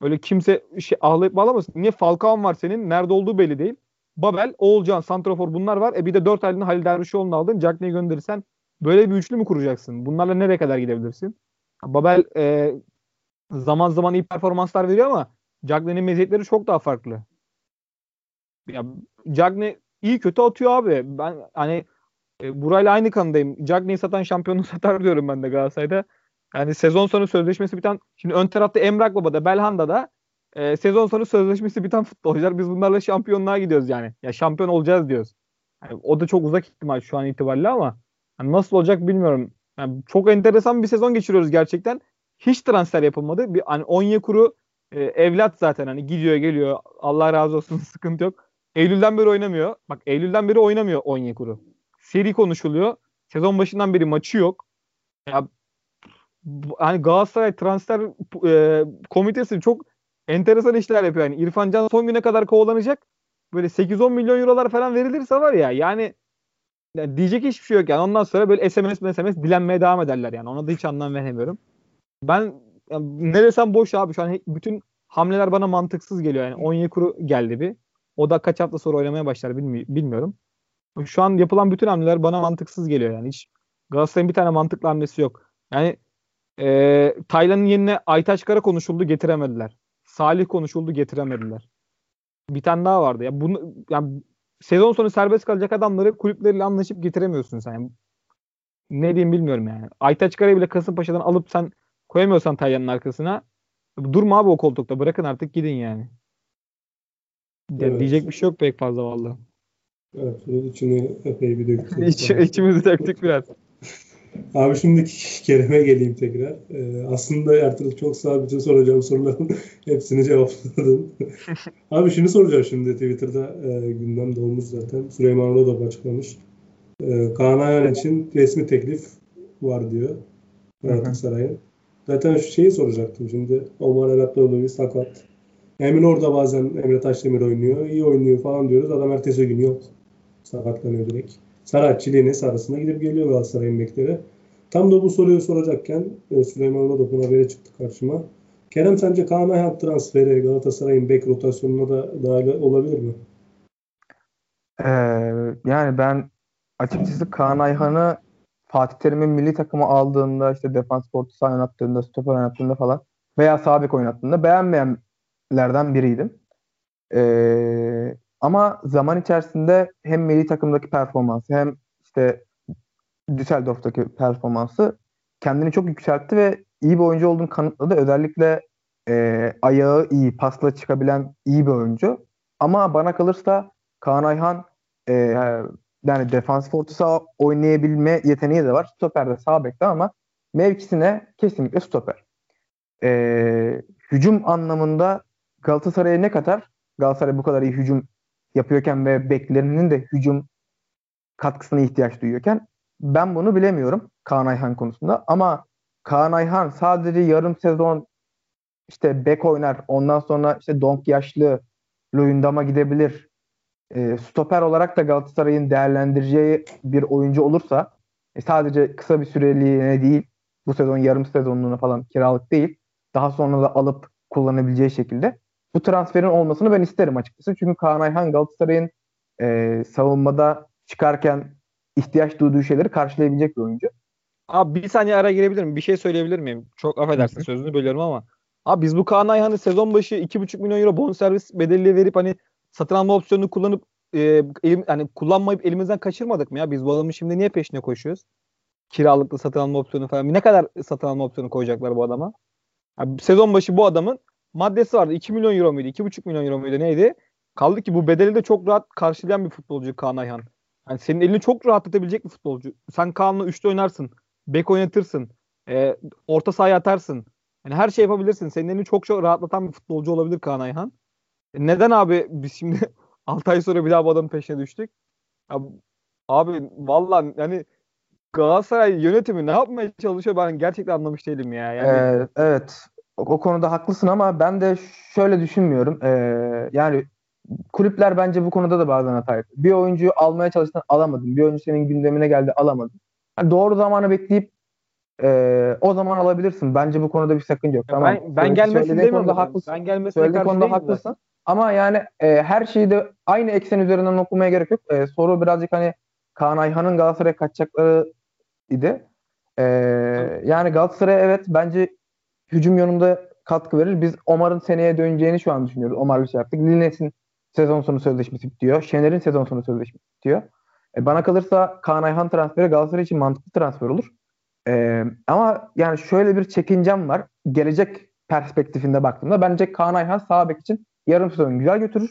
Öyle kimse şey ağlayıp bağlamasın. Niye Falcao var senin? Nerede olduğu belli değil. Babel, Oğulcan, Santrafor bunlar var. E bir de 4 aylığına Halil Dervişoğlu'nu aldın. Cagney'i gönderirsen böyle bir üçlü mü kuracaksın? Bunlarla nereye kadar gidebilirsin? Babel e, zaman zaman iyi performanslar veriyor ama Cagney'in meziyetleri çok daha farklı. Ya Cagney iyi kötü atıyor abi. Ben hani e, burayla aynı kanındayım. Cagney'i satan şampiyonu satar diyorum ben de Galatasaray'da. Yani sezon sonu sözleşmesi biten şimdi ön tarafta Emrak Baba'da Belhanda'da e, sezon sonu sözleşmesi biten futbolcular biz bunlarla şampiyonluğa gidiyoruz yani. Ya şampiyon olacağız diyoruz. Yani o da çok uzak ihtimal şu an itibariyle ama yani nasıl olacak bilmiyorum. Yani çok enteresan bir sezon geçiriyoruz gerçekten. Hiç transfer yapılmadı. Bir hani Onyekuru e, evlat zaten hani gidiyor geliyor. Allah razı olsun sıkıntı yok. Eylül'den beri oynamıyor. Bak Eylül'den beri oynamıyor Onyekuru. Seri konuşuluyor. Sezon başından beri maçı yok. Ya hani Galatasaray transfer e, komitesi çok enteresan işler yapıyor. Yani İrfan Can son güne kadar kovalanacak. Böyle 8-10 milyon eurolar falan verilirse var ya yani Yani diyecek hiçbir şey yok yani. Ondan sonra böyle SMS SMS dilenmeye devam ederler yani. Ona da hiç anlam veremiyorum. Ben yani ne boş abi. Şu an bütün hamleler bana mantıksız geliyor. Yani Onyekuru geldi bir. O da kaç hafta sonra oynamaya başlar bilmi- bilmiyorum. Şu an yapılan bütün hamleler bana mantıksız geliyor yani. Hiç Galatasaray'ın bir tane mantıklı hamlesi yok. Yani e, Taylan'ın yerine Aytaç Kara konuşuldu getiremediler. Salih konuşuldu getiremediler. Bir tane daha vardı. Ya bunu yani sezon sonu serbest kalacak adamları kulüpleriyle anlaşıp getiremiyorsun sen. Yani ne diyeyim bilmiyorum yani. Aytaç Kara'yı bile Kasımpaşa'dan alıp sen koyamıyorsan Taylan'ın arkasına durma abi o koltukta. Bırakın artık gidin yani. Ya Evet. Diyecek bir şey yok pek fazla vallahi. Evet, içini epey bir döktük. İç, içimizi döktük biraz. Abi şimdi Kerem'e geleyim tekrar. Ee, aslında artık çok sağ bütün soracağım soruların hepsini cevapladım. Abi şunu soracağım şimdi Twitter'da e, gündemde olmuş zaten. Süleyman Roda açıklamış. E, Kaan Ayhan için resmi teklif var diyor Galatasaray'ın. Zaten şu şeyi soracaktım şimdi. Omar Elatlıoğlu sakat. Emin orada bazen Emre Taşdemir oynuyor. iyi oynuyor falan diyoruz. Adam ertesi gün yok. Sakatlanıyor direkt. Saratçiliğine arasında gidip geliyor Galatasaray'ın bekleri. Tam da bu soruyu soracakken e, Süleyman Rodok'un haberi çıktı karşıma. Kerem sence Kaan transferi Galatasaray'ın bek rotasyonuna da dahil olabilir mi? Ee, yani ben açıkçası Kaan Ayhan'ı Fatih Terim'in milli takımı aldığında işte defans fortu oynattığında, stoper oynattığında falan veya sağ bek oynattığında beğenmeyenlerden biriydim. Ee, ama zaman içerisinde hem milli takımdaki performansı hem işte Düsseldorf'taki performansı kendini çok yükseltti ve iyi bir oyuncu olduğunu kanıtladı. Özellikle e, ayağı iyi, pasla çıkabilen iyi bir oyuncu. Ama bana kalırsa Kaan Ayhan e, yani defans fortu sağ oynayabilme yeteneği de var. Stoper'de sağ bekte ama mevkisine kesinlikle stoper. E, hücum anlamında Galatasaray'a ne kadar Galatasaray bu kadar iyi hücum yapıyorken ve beklerinin de hücum katkısına ihtiyaç duyuyorken ben bunu bilemiyorum Kaan Ayhan konusunda. Ama Kaan Ayhan sadece yarım sezon işte bek oynar ondan sonra işte Donk yaşlı Luyendam'a gidebilir e, stoper olarak da Galatasaray'ın değerlendireceği bir oyuncu olursa e, sadece kısa bir süreliğine değil bu sezon yarım sezonluğuna falan kiralık değil daha sonra da alıp kullanabileceği şekilde bu transferin olmasını ben isterim açıkçası. Çünkü Kaan Ayhan Galatasaray'ın e, savunmada çıkarken ihtiyaç duyduğu şeyleri karşılayabilecek bir oyuncu. Abi bir saniye ara girebilir miyim? Bir şey söyleyebilir miyim? Çok affedersin Hı hı. sözünü bölüyorum ama. Abi biz bu Kaan Ayhan'ı sezon başı 2,5 milyon euro bonservis bedeli verip hani satın alma opsiyonunu kullanıp e, elim, yani kullanmayıp elimizden kaçırmadık mı ya? Biz bu adamın şimdi niye peşine koşuyoruz? Kiralıklı satın alma opsiyonu falan. Ne kadar satın alma opsiyonu koyacaklar bu adama? Abi, sezon başı bu adamın maddesi vardı. 2 milyon euro muydu? 2,5 milyon euro muydu? Neydi? Kaldı ki bu bedeli de çok rahat karşılayan bir futbolcu Kaan Ayhan. Yani senin elini çok rahatlatabilecek bir futbolcu. Sen Kaan'la üçlü oynarsın. Bek oynatırsın. E, orta sahaya atarsın. Yani her şey yapabilirsin. Senin elini çok çok rahatlatan bir futbolcu olabilir Kaan Ayhan. E, neden abi biz şimdi 6 ay sonra bir daha bu adamın peşine düştük? Ya, abi vallahi yani Galatasaray yönetimi ne yapmaya çalışıyor ben gerçekten anlamış değilim ya. Yani Ee, evet o, o konuda haklısın ama ben de şöyle düşünmüyorum. Ee, yani kulüpler bence bu konuda da bazen hata yapıyor. Bir oyuncuyu almaya çalıştın alamadın. Bir oyuncu senin gündemine geldi alamadın. Yani doğru zamanı bekleyip e, o zaman alabilirsin. Bence bu konuda bir sakınca yok. Tamam. ben, ben Söyle- gelmesin söylediğin demiyorum. haklısın. ben gelmesine Söylediğin karşı konuda haklısın. zaten. Ama yani e, her şeyi de aynı eksen üzerinden okumaya gerek yok. E, soru birazcık hani Kaan Ayhan'ın Galatasaray'a kaçacakları idi. E, yani Galatasaray evet bence hücum yönünde katkı verir. Biz Omar'ın seneye döneceğini şu an düşünüyoruz. Omar bir şey yaptık. Lines'in sezon sonu sözleşmesi bitiyor. Şener'in sezon sonu sözleşmesi bitiyor. E, bana kalırsa Kaan Ayhan transferi Galatasaray için mantıklı transfer olur. E, ama yani şöyle bir çekincem var. Gelecek perspektifinde baktığımda bence Kaan Ayhan sağ için yarım sezon güzel götürür.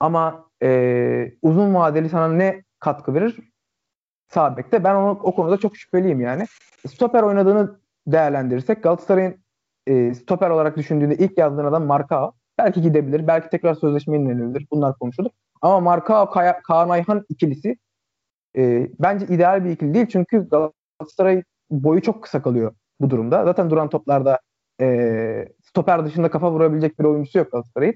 Ama e, uzun vadeli sana ne katkı verir? Sağ bekte. Ben onu, o konuda çok şüpheliyim yani. Stoper oynadığını değerlendirirsek Galatasaray'ın e, stoper olarak düşündüğünde ilk yazdığın adam Marka. Belki gidebilir. Belki tekrar sözleşme yenilenebilir. Bunlar konuşulur. Ama Marka Kaya, Ayhan ikilisi e, bence ideal bir ikili değil. Çünkü Galatasaray boyu çok kısa kalıyor bu durumda. Zaten duran toplarda e, stoper dışında kafa vurabilecek bir oyuncusu yok Galatasaray'ın.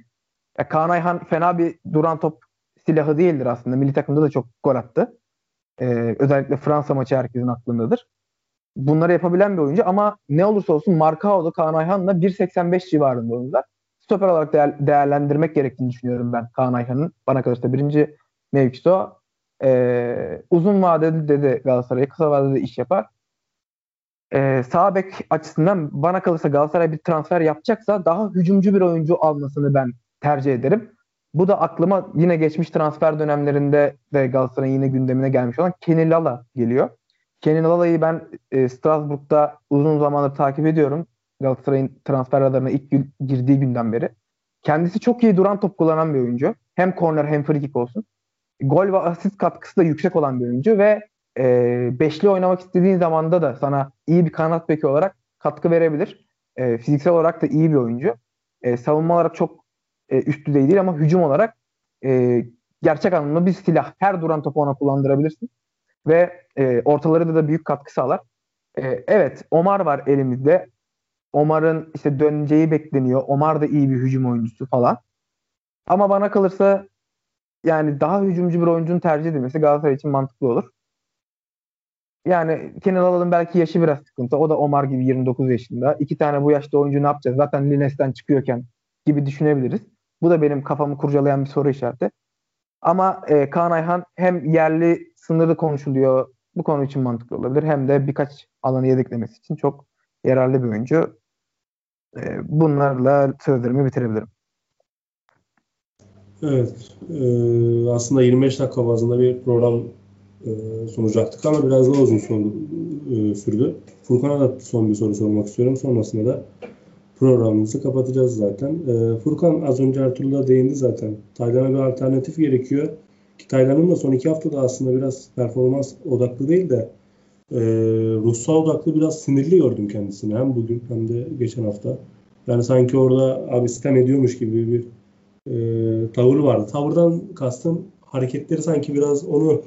Ya Kaan Ayhan fena bir duran top silahı değildir aslında. Milli takımda da çok gol attı. Ee, özellikle Fransa maçı herkesin aklındadır. Bunları yapabilen bir oyuncu ama ne olursa olsun Markao'da Kaan Ayhan'la 1.85 civarında oyuncular. Stoper olarak değer, değerlendirmek gerektiğini düşünüyorum ben Kaan Ayhan'ın. Bana kalırsa birinci mevkisi o. Ee, uzun vadede de Galatasaray kısa vadede de iş yapar. Ee, sağ bek açısından bana kalırsa Galatasaray bir transfer yapacaksa daha hücumcu bir oyuncu almasını ben tercih ederim. Bu da aklıma yine geçmiş transfer dönemlerinde de Galatasaray'ın yine gündemine gelmiş olan Kenny Lala geliyor. Kenny Lala'yı ben e, Strasbourg'da uzun zamandır takip ediyorum. Galatasaray'ın transfer radarına ilk gün, girdiği günden beri. Kendisi çok iyi duran top kullanan bir oyuncu. Hem korner hem free kick olsun. Gol ve asist katkısı da yüksek olan bir oyuncu ve e, beşli oynamak istediğin zamanda da sana iyi bir kanat beki olarak katkı verebilir. E, fiziksel olarak da iyi bir oyuncu. E, savunma olarak çok e, üst düzey değil ama hücum olarak e, gerçek anlamda bir silah. Her duran topu ona kullandırabilirsin. Ve e, ortaları da büyük katkı sağlar. E, evet Omar var elimizde. Omar'ın işte döneceği bekleniyor. Omar da iyi bir hücum oyuncusu falan. Ama bana kalırsa yani daha hücumcu bir oyuncunun tercih edilmesi Galatasaray için mantıklı olur. Yani Kenan Alal'ın belki yaşı biraz sıkıntı. O da Omar gibi 29 yaşında. İki tane bu yaşta oyuncu ne yapacağız? Zaten Lines'ten çıkıyorken gibi düşünebiliriz. Bu da benim kafamı kurcalayan bir soru işareti. Ama e, Kaan Ayhan hem yerli sınırı konuşuluyor. Bu konu için mantıklı olabilir. Hem de birkaç alanı yedeklemesi için çok yararlı bir oyuncu. E, bunlarla sözlerimi bitirebilirim. Evet. E, aslında 25 dakika bazında bir program e, sunacaktık ama biraz daha uzun son, e, sürdü. Furkan'a da son bir soru sormak istiyorum. Sonrasında da programımızı kapatacağız zaten. E, Furkan az önce Ertuğrul'a değindi zaten. Taylan'a bir alternatif gerekiyor. Ki Taylan'ın da son iki haftada aslında biraz performans odaklı değil de e, ruhsal odaklı biraz sinirli gördüm kendisini. Hem bugün hem de geçen hafta. Yani sanki orada abi sistem ediyormuş gibi bir e, tavır vardı. Tavırdan kastım hareketleri sanki biraz onu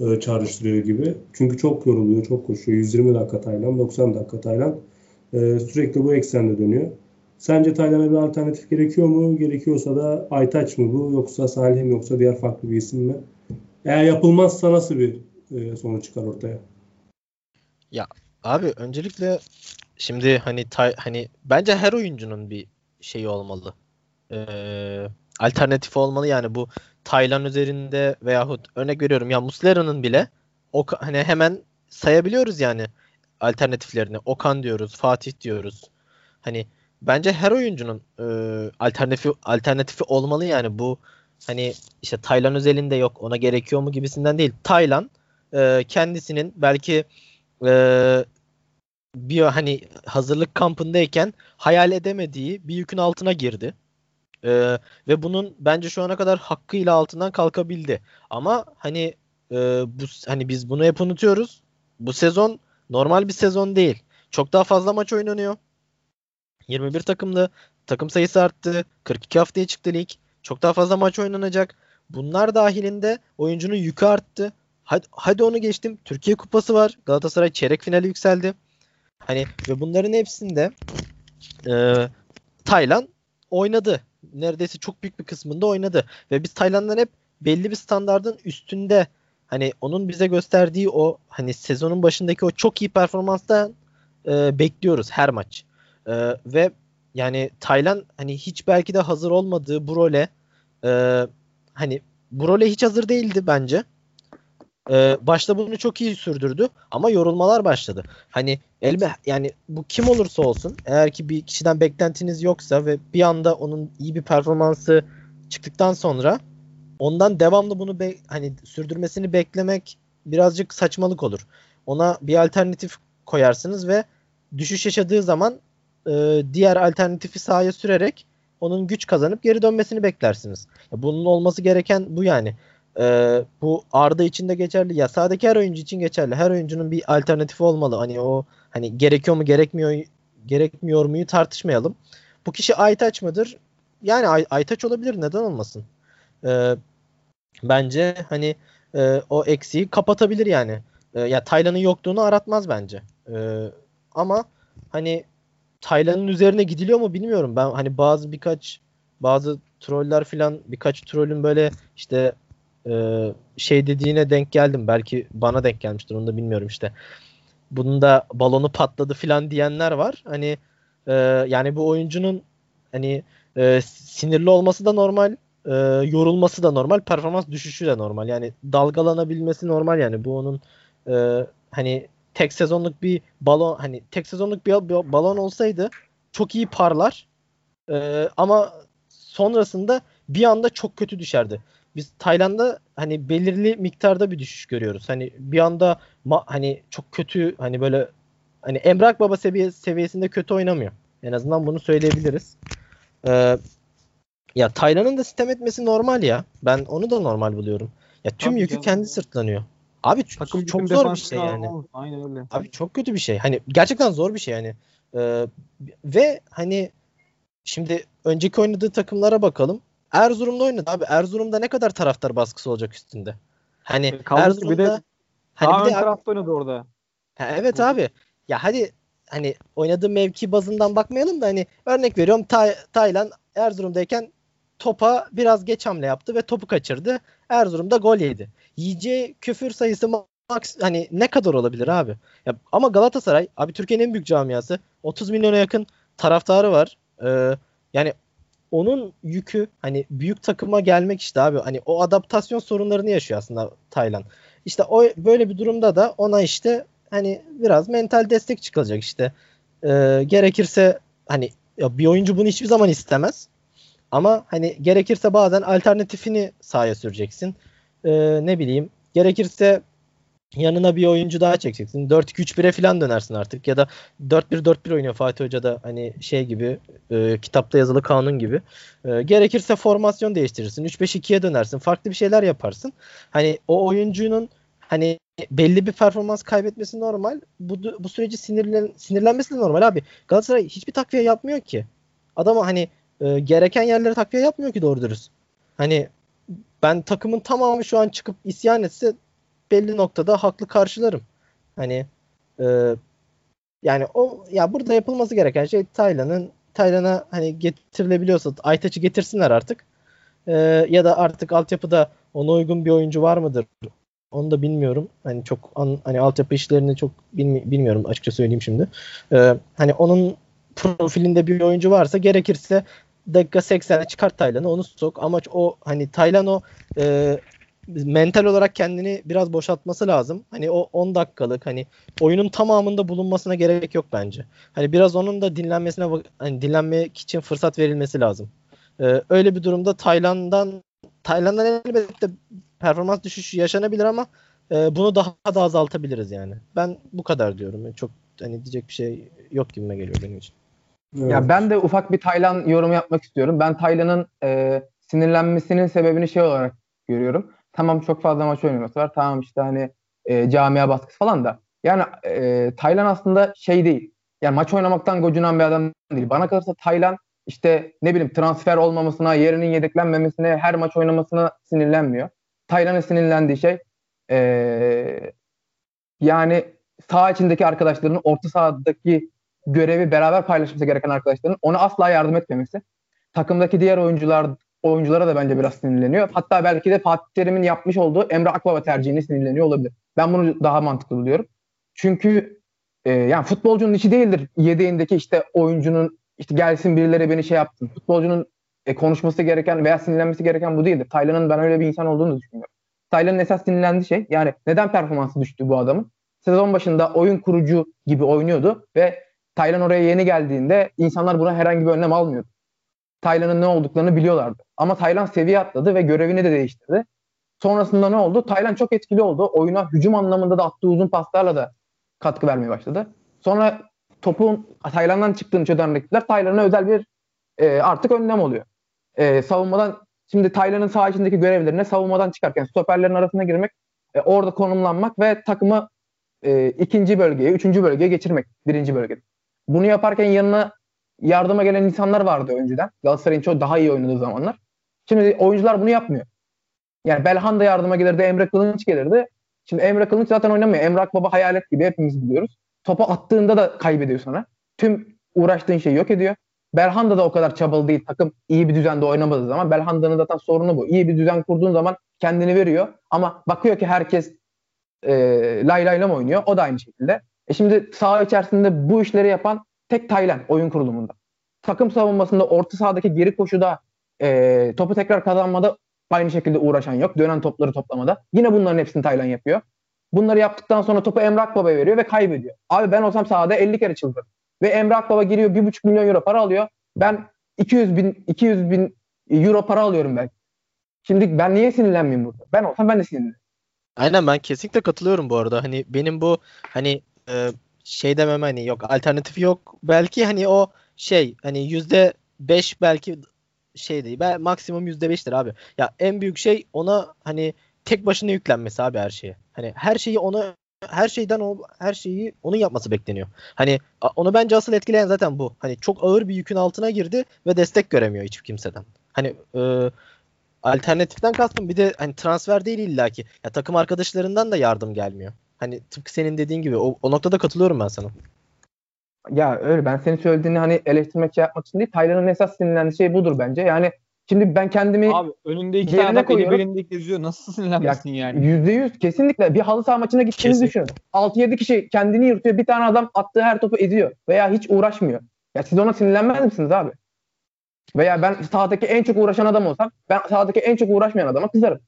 e, çağrıştırıyor gibi. Çünkü çok yoruluyor, çok koşuyor. 120 dakika Taylan, 90 dakika Taylan. E, sürekli bu eksende dönüyor. Sence Taylan'a bir alternatif gerekiyor mu? Gerekiyorsa da Aytaç mı bu? Yoksa Salih mi? Yoksa diğer farklı bir isim mi? Eğer yapılmazsa nasıl bir e, sonuç çıkar ortaya? Ya abi öncelikle şimdi hani tay, hani bence her oyuncunun bir şeyi olmalı. Ee, alternatif olmalı yani bu Taylan üzerinde veyahut örnek veriyorum ya Muslera'nın bile o hani hemen sayabiliyoruz yani alternatiflerini. Okan diyoruz, Fatih diyoruz. Hani bence her oyuncunun e, alternatifi alternatifi olmalı yani bu hani işte Taylan özelinde yok ona gerekiyor mu gibisinden değil. Taylan e, kendisinin belki e, bir hani hazırlık kampındayken hayal edemediği bir yükün altına girdi. Ee, ve bunun bence şu ana kadar hakkıyla altından kalkabildi. Ama hani e, bu hani biz bunu hep unutuyoruz. Bu sezon normal bir sezon değil. Çok daha fazla maç oynanıyor. 21 takımlı. Takım sayısı arttı. 42 haftaya çıktı lig. Çok daha fazla maç oynanacak. Bunlar dahilinde oyuncunun yükü arttı. Hadi, hadi onu geçtim. Türkiye Kupası var. Galatasaray çeyrek finali yükseldi. Hani ve bunların hepsinde e, Taylan oynadı neredeyse çok büyük bir kısmında oynadı. Ve biz Tayland'dan hep belli bir standardın üstünde hani onun bize gösterdiği o hani sezonun başındaki o çok iyi performanstan e, bekliyoruz her maç. E, ve yani Tayland hani hiç belki de hazır olmadığı bu role e, hani bu role hiç hazır değildi bence. Ee, başta bunu çok iyi sürdürdü ama yorulmalar başladı. Hani elbe yani bu kim olursa olsun eğer ki bir kişiden beklentiniz yoksa ve bir anda onun iyi bir performansı çıktıktan sonra ondan devamlı bunu be- hani sürdürmesini beklemek birazcık saçmalık olur. Ona bir alternatif koyarsınız ve düşüş yaşadığı zaman e, diğer alternatifi sahaya sürerek onun güç kazanıp geri dönmesini beklersiniz. Bunun olması gereken bu yani. Ee, bu Arda için de geçerli. Ya sahadaki her oyuncu için geçerli. Her oyuncunun bir alternatifi olmalı. Hani o hani gerekiyor mu gerekmiyor gerekmiyor muyu tartışmayalım. Bu kişi Aytaç mıdır? Yani Ay, Aytaç olabilir. Neden olmasın? Ee, bence hani e, o eksiği kapatabilir yani. E, ya Taylan'ın yokluğunu aratmaz bence. E, ama hani Taylan'ın üzerine gidiliyor mu bilmiyorum. Ben hani bazı birkaç bazı troller filan birkaç trollün böyle işte e, şey dediğine denk geldim. Belki bana denk gelmiştir onu da bilmiyorum işte. Bunun da balonu patladı filan diyenler var. Hani e, yani bu oyuncunun hani e, sinirli olması da normal, e, yorulması da normal, performans düşüşü de normal. Yani dalgalanabilmesi normal yani bu onun e, hani tek sezonluk bir balon hani tek sezonluk bir, balon olsaydı çok iyi parlar. E, ama sonrasında bir anda çok kötü düşerdi. Biz Tayland'da hani belirli miktarda bir düşüş görüyoruz. Hani bir anda ma- hani çok kötü hani böyle hani Emrak Baba seviye seviyesinde kötü oynamıyor. En azından bunu söyleyebiliriz. Ee, ya Taylan'ın da sistem etmesi normal ya. Ben onu da normal buluyorum. Ya tüm Tabii yükü canım. kendi sırtlanıyor. Abi Takım çok zor bir şey yani. Aynen öyle. Abi çok kötü bir şey. Hani gerçekten zor bir şey yani. Ee, ve hani şimdi önceki oynadığı takımlara bakalım. Erzurum'da oynadı abi. Erzurum'da ne kadar taraftar baskısı olacak üstünde? Hani Kaldı ki bir de Erzurum'da hani Daha bir de tarafta oynadı orada. Ha, evet abi. Ya hadi hani oynadığı mevki bazından bakmayalım da hani örnek veriyorum Tay Taylan Erzurum'dayken topa biraz geç hamle yaptı ve topu kaçırdı. Erzurum'da gol yedi. Yiyeceği küfür sayısı max hani ne kadar olabilir abi? Ya, ama Galatasaray abi Türkiye'nin en büyük camiası. 30 milyona yakın taraftarı var. Ee, yani onun yükü hani büyük takıma gelmek işte abi. Hani o adaptasyon sorunlarını yaşıyor aslında Taylan. İşte o böyle bir durumda da ona işte hani biraz mental destek çıkılacak işte. Ee, gerekirse hani ya bir oyuncu bunu hiçbir zaman istemez. Ama hani gerekirse bazen alternatifini sahaya süreceksin. Ee, ne bileyim gerekirse yanına bir oyuncu daha çekeceksin. 4-2-3-1'e falan dönersin artık ya da 4-1-4-1 oynuyor Fatih Hoca da hani şey gibi e, kitapta yazılı kanun gibi. E, gerekirse formasyon değiştirirsin. 3-5-2'ye dönersin. Farklı bir şeyler yaparsın. Hani o oyuncunun hani belli bir performans kaybetmesi normal. Bu bu süreci sinirlen sinirlenmesi de normal abi. Galatasaray hiçbir takviye yapmıyor ki. Adama hani e, gereken yerlere takviye yapmıyor ki doğru dürüst. Hani ben takımın tamamı şu an çıkıp isyan etse belli noktada haklı karşılarım. Hani e, yani o ya burada yapılması gereken şey Taylan'ın Taylan'a hani getirilebiliyorsa Aytaç'ı getirsinler artık. E, ya da artık altyapıda ona uygun bir oyuncu var mıdır? Onu da bilmiyorum. Hani çok an, hani altyapı işlerini çok bilmi- bilmiyorum açıkça söyleyeyim şimdi. E, hani onun profilinde bir oyuncu varsa gerekirse dakika 80'e çıkart Taylan'ı onu sok. Amaç o hani Taylan o e, mental olarak kendini biraz boşaltması lazım. Hani o 10 dakikalık hani oyunun tamamında bulunmasına gerek yok bence. Hani biraz onun da dinlenmesine hani dinlenmek için fırsat verilmesi lazım. Ee, öyle bir durumda Tayland'dan Tayland'dan elbette performans düşüşü yaşanabilir ama e, bunu daha da azaltabiliriz yani. Ben bu kadar diyorum. Çok hani diyecek bir şey yok gibime geliyor benim için. Evet. Ya ben de ufak bir Taylan yorumu yapmak istiyorum. Ben Taylan'ın e, sinirlenmesinin sebebini şey olarak görüyorum. Tamam çok fazla maç oynaması var. Tamam işte hani e, camia baskısı falan da. Yani e, Taylan aslında şey değil. Yani maç oynamaktan gocunan bir adam değil. Bana kalırsa Taylan işte ne bileyim transfer olmamasına, yerinin yedeklenmemesine, her maç oynamasına sinirlenmiyor. Taylan'ın sinirlendiği şey e, yani saha içindeki arkadaşlarının orta sahadaki görevi beraber paylaşması gereken arkadaşların ona asla yardım etmemesi. Takımdaki diğer oyuncular oyunculara da bence biraz sinirleniyor. Hatta belki de Fatih Terim'in yapmış olduğu Emre Akbaba tercihine sinirleniyor olabilir. Ben bunu daha mantıklı buluyorum. Çünkü e, yani futbolcunun işi değildir yedeğindeki işte oyuncunun işte gelsin birileri beni şey yapsın. Futbolcunun e, konuşması gereken veya sinirlenmesi gereken bu değildir. Taylan'ın ben öyle bir insan olduğunu düşünüyorum. Taylan'ın esas sinirlendiği şey yani neden performansı düştü bu adamın? Sezon başında oyun kurucu gibi oynuyordu ve Taylan oraya yeni geldiğinde insanlar buna herhangi bir önlem almıyordu. Taylan'ın ne olduklarını biliyorlardı. Ama Taylan seviye atladı ve görevini de değiştirdi. Sonrasında ne oldu? Taylan çok etkili oldu. Oyuna hücum anlamında da attığı uzun paslarla da katkı vermeye başladı. Sonra topun Taylan'dan çıktığını çözen rakipler Taylan'a özel bir e, artık önlem oluyor. E, savunmadan şimdi Taylan'ın sağ içindeki görevlerine savunmadan çıkarken stoperlerin arasına girmek, e, orada konumlanmak ve takımı e, ikinci bölgeye, üçüncü bölgeye geçirmek birinci bölgede. Bunu yaparken yanına yardıma gelen insanlar vardı önceden. Galatasaray'ın çok daha iyi oynadığı zamanlar. Şimdi oyuncular bunu yapmıyor. Yani Belhan da yardıma gelirdi, Emre Kılınç gelirdi. Şimdi Emre Kılınç zaten oynamıyor. Emre Akbaba hayalet gibi hepimiz biliyoruz. Topu attığında da kaybediyor sana. Tüm uğraştığın şeyi yok ediyor. Belhanda da o kadar çabalı değil. Takım iyi bir düzende oynamadığı zaman Belhanda'nın zaten sorunu bu. İyi bir düzen kurduğun zaman kendini veriyor ama bakıyor ki herkes e, lay lay lam oynuyor. O da aynı şekilde. E şimdi saha içerisinde bu işleri yapan tek Taylan oyun kurulumunda. Takım savunmasında orta sahadaki geri koşuda e, topu tekrar kazanmada aynı şekilde uğraşan yok. Dönen topları toplamada. Yine bunların hepsini Taylan yapıyor. Bunları yaptıktan sonra topu Emre Akbaba'ya veriyor ve kaybediyor. Abi ben olsam sahada 50 kere çıldırırım. Ve Emre Akbaba giriyor 1,5 milyon euro para alıyor. Ben 200 bin 200 bin euro para alıyorum belki. Şimdi ben niye sinirlenmeyeyim burada? Ben olsam ben de sinirlenirim. Aynen ben kesinlikle katılıyorum bu arada. Hani benim bu hani e, şey demem hani yok alternatifi yok. Belki hani o şey hani yüzde beş belki şey değil. Ben maksimum yüzde beştir abi. Ya en büyük şey ona hani tek başına yüklenmesi abi her şeye. Hani her şeyi ona her şeyden o her şeyi onun yapması bekleniyor. Hani onu bence asıl etkileyen zaten bu. Hani çok ağır bir yükün altına girdi ve destek göremiyor hiçbir kimseden. Hani e, alternatiften kastım bir de hani transfer değil illaki. Ya takım arkadaşlarından da yardım gelmiyor. Hani tıpkı senin dediğin gibi o, o noktada katılıyorum ben sana. Ya öyle ben senin söylediğini hani eleştirmek şey yapmak için değil. Taylan'ın esas sinirlendiği şey budur bence. Yani şimdi ben kendimi Abi önünde iki Yerine tane koyuyorum. belinde geziyor. Nasıl sinirlenmesin yani? Yüzde yüz kesinlikle bir halı saha maçına gittiğinizi Kesin. düşünün. 6-7 kişi kendini yırtıyor. Bir tane adam attığı her topu ediyor. Veya hiç uğraşmıyor. Ya siz ona sinirlenmez misiniz abi? Veya ben sahadaki en çok uğraşan adam olsam ben sahadaki en çok uğraşmayan adama kızarım.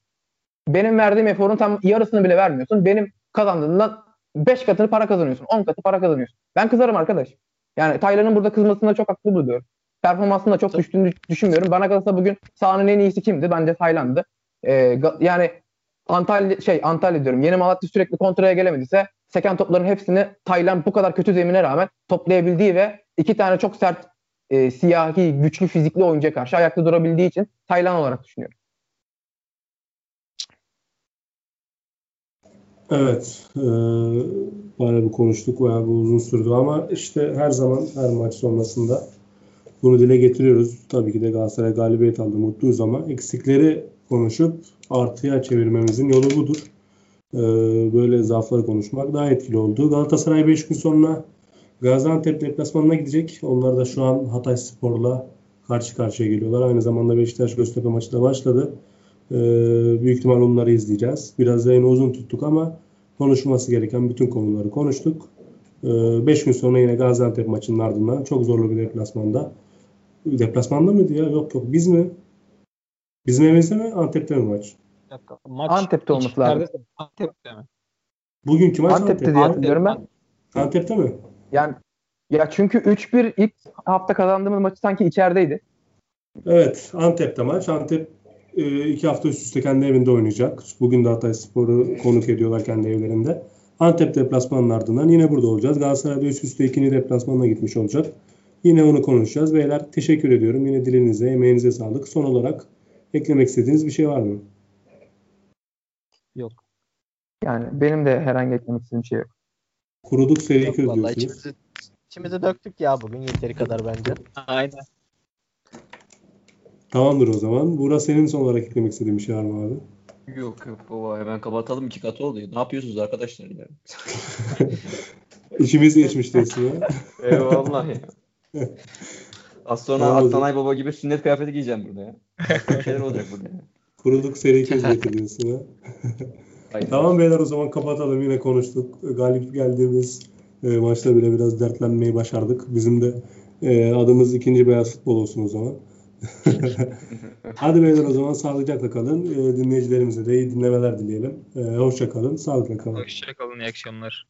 Benim verdiğim eforun tam yarısını bile vermiyorsun. Benim kazandığımdan 5 katını para kazanıyorsun. 10 katı para kazanıyorsun. Ben kızarım arkadaş. Yani Taylan'ın burada kızmasında çok haklı buluyorum. Performansında çok düştüğünü düşünmüyorum. Bana kalırsa bugün sahanın en iyisi kimdi? Bence Tayland'dı. Ee, yani Antalya şey Antalya diyorum. Yeni Malatya sürekli kontraya gelemediyse seken topların hepsini Tayland bu kadar kötü zemine rağmen toplayabildiği ve iki tane çok sert e, siyahi, güçlü fizikli oyuncuya karşı ayakta durabildiği için Tayland olarak düşünüyorum. Evet. E, bayağı bir konuştuk. Bayağı bir uzun sürdü ama işte her zaman her maç sonrasında bunu dile getiriyoruz. Tabii ki de Galatasaray galibiyet aldı. Mutluyuz ama eksikleri konuşup artıya çevirmemizin yolu budur. E, böyle zaafları konuşmak daha etkili oldu. Galatasaray 5 gün sonra Gaziantep deplasmanına gidecek. Onlar da şu an Hatay Spor'la karşı karşıya geliyorlar. Aynı zamanda Beşiktaş Göztepe maçı da başladı. Ee, büyük ihtimal onları izleyeceğiz. Biraz yayını uzun tuttuk ama konuşulması gereken bütün konuları konuştuk. 5 gün sonra yine Gaziantep maçının ardından çok zorlu bir deplasmanda. Deplasmanda mıydı ya? Yok yok. Biz mi? Bizim evimizde mi? Antep'te mi maç? Maç Antep'te olması lazım. Antep'te mi? Bugünkü maç Antep'te Antep'te. diye Antep- hatırlıyorum ben. Antep'te mi? Yani ya çünkü 3-1 ilk hafta kazandığımız maçı sanki içerideydi. Evet, Antep'te maç. Antep e, iki hafta üst üste kendi evinde oynayacak. Bugün de Hatay Spor'u konuk ediyorlar kendi evlerinde. Antep deplasmanının ardından yine burada olacağız. Galatasaray'da üst üste ikinci deplasmanına gitmiş olacak. Yine onu konuşacağız. Beyler teşekkür ediyorum. Yine dilinize, emeğinize sağlık. Son olarak eklemek istediğiniz bir şey var mı? Yok. Yani benim de herhangi eklemek istediğim şey yok. Kuruduk seri Yok diyorsunuz. içimizi, içimizi döktük ya bugün yeteri kadar bence. Aynen. Tamamdır o zaman. Buğra senin son olarak eklemek istediğin bir şey var mı abi? Yok yok baba hemen kapatalım iki katı oldu. Ne yapıyorsunuz arkadaşlar ya? İçimiz geçmiş diyorsun ya. Eyvallah ya. Az sonra Tamam. Atlanay Baba gibi sünnet kıyafeti giyeceğim burada ya. Bir şeyler olacak burada ya. Kuruduk seri köz getiriyorsun ha. Hayır. Tamam beyler o zaman kapatalım. Yine konuştuk. Galip geldiğimiz e, maçta bile biraz dertlenmeyi başardık. Bizim de e, adımız ikinci beyaz futbol olsun o zaman. Hadi beyler o zaman sağlıcakla kalın. E, dinleyicilerimize de iyi dinlemeler dileyelim. E, hoşça kalın. Sağlıkla kalın. Hoşçakalın, iyi akşamlar.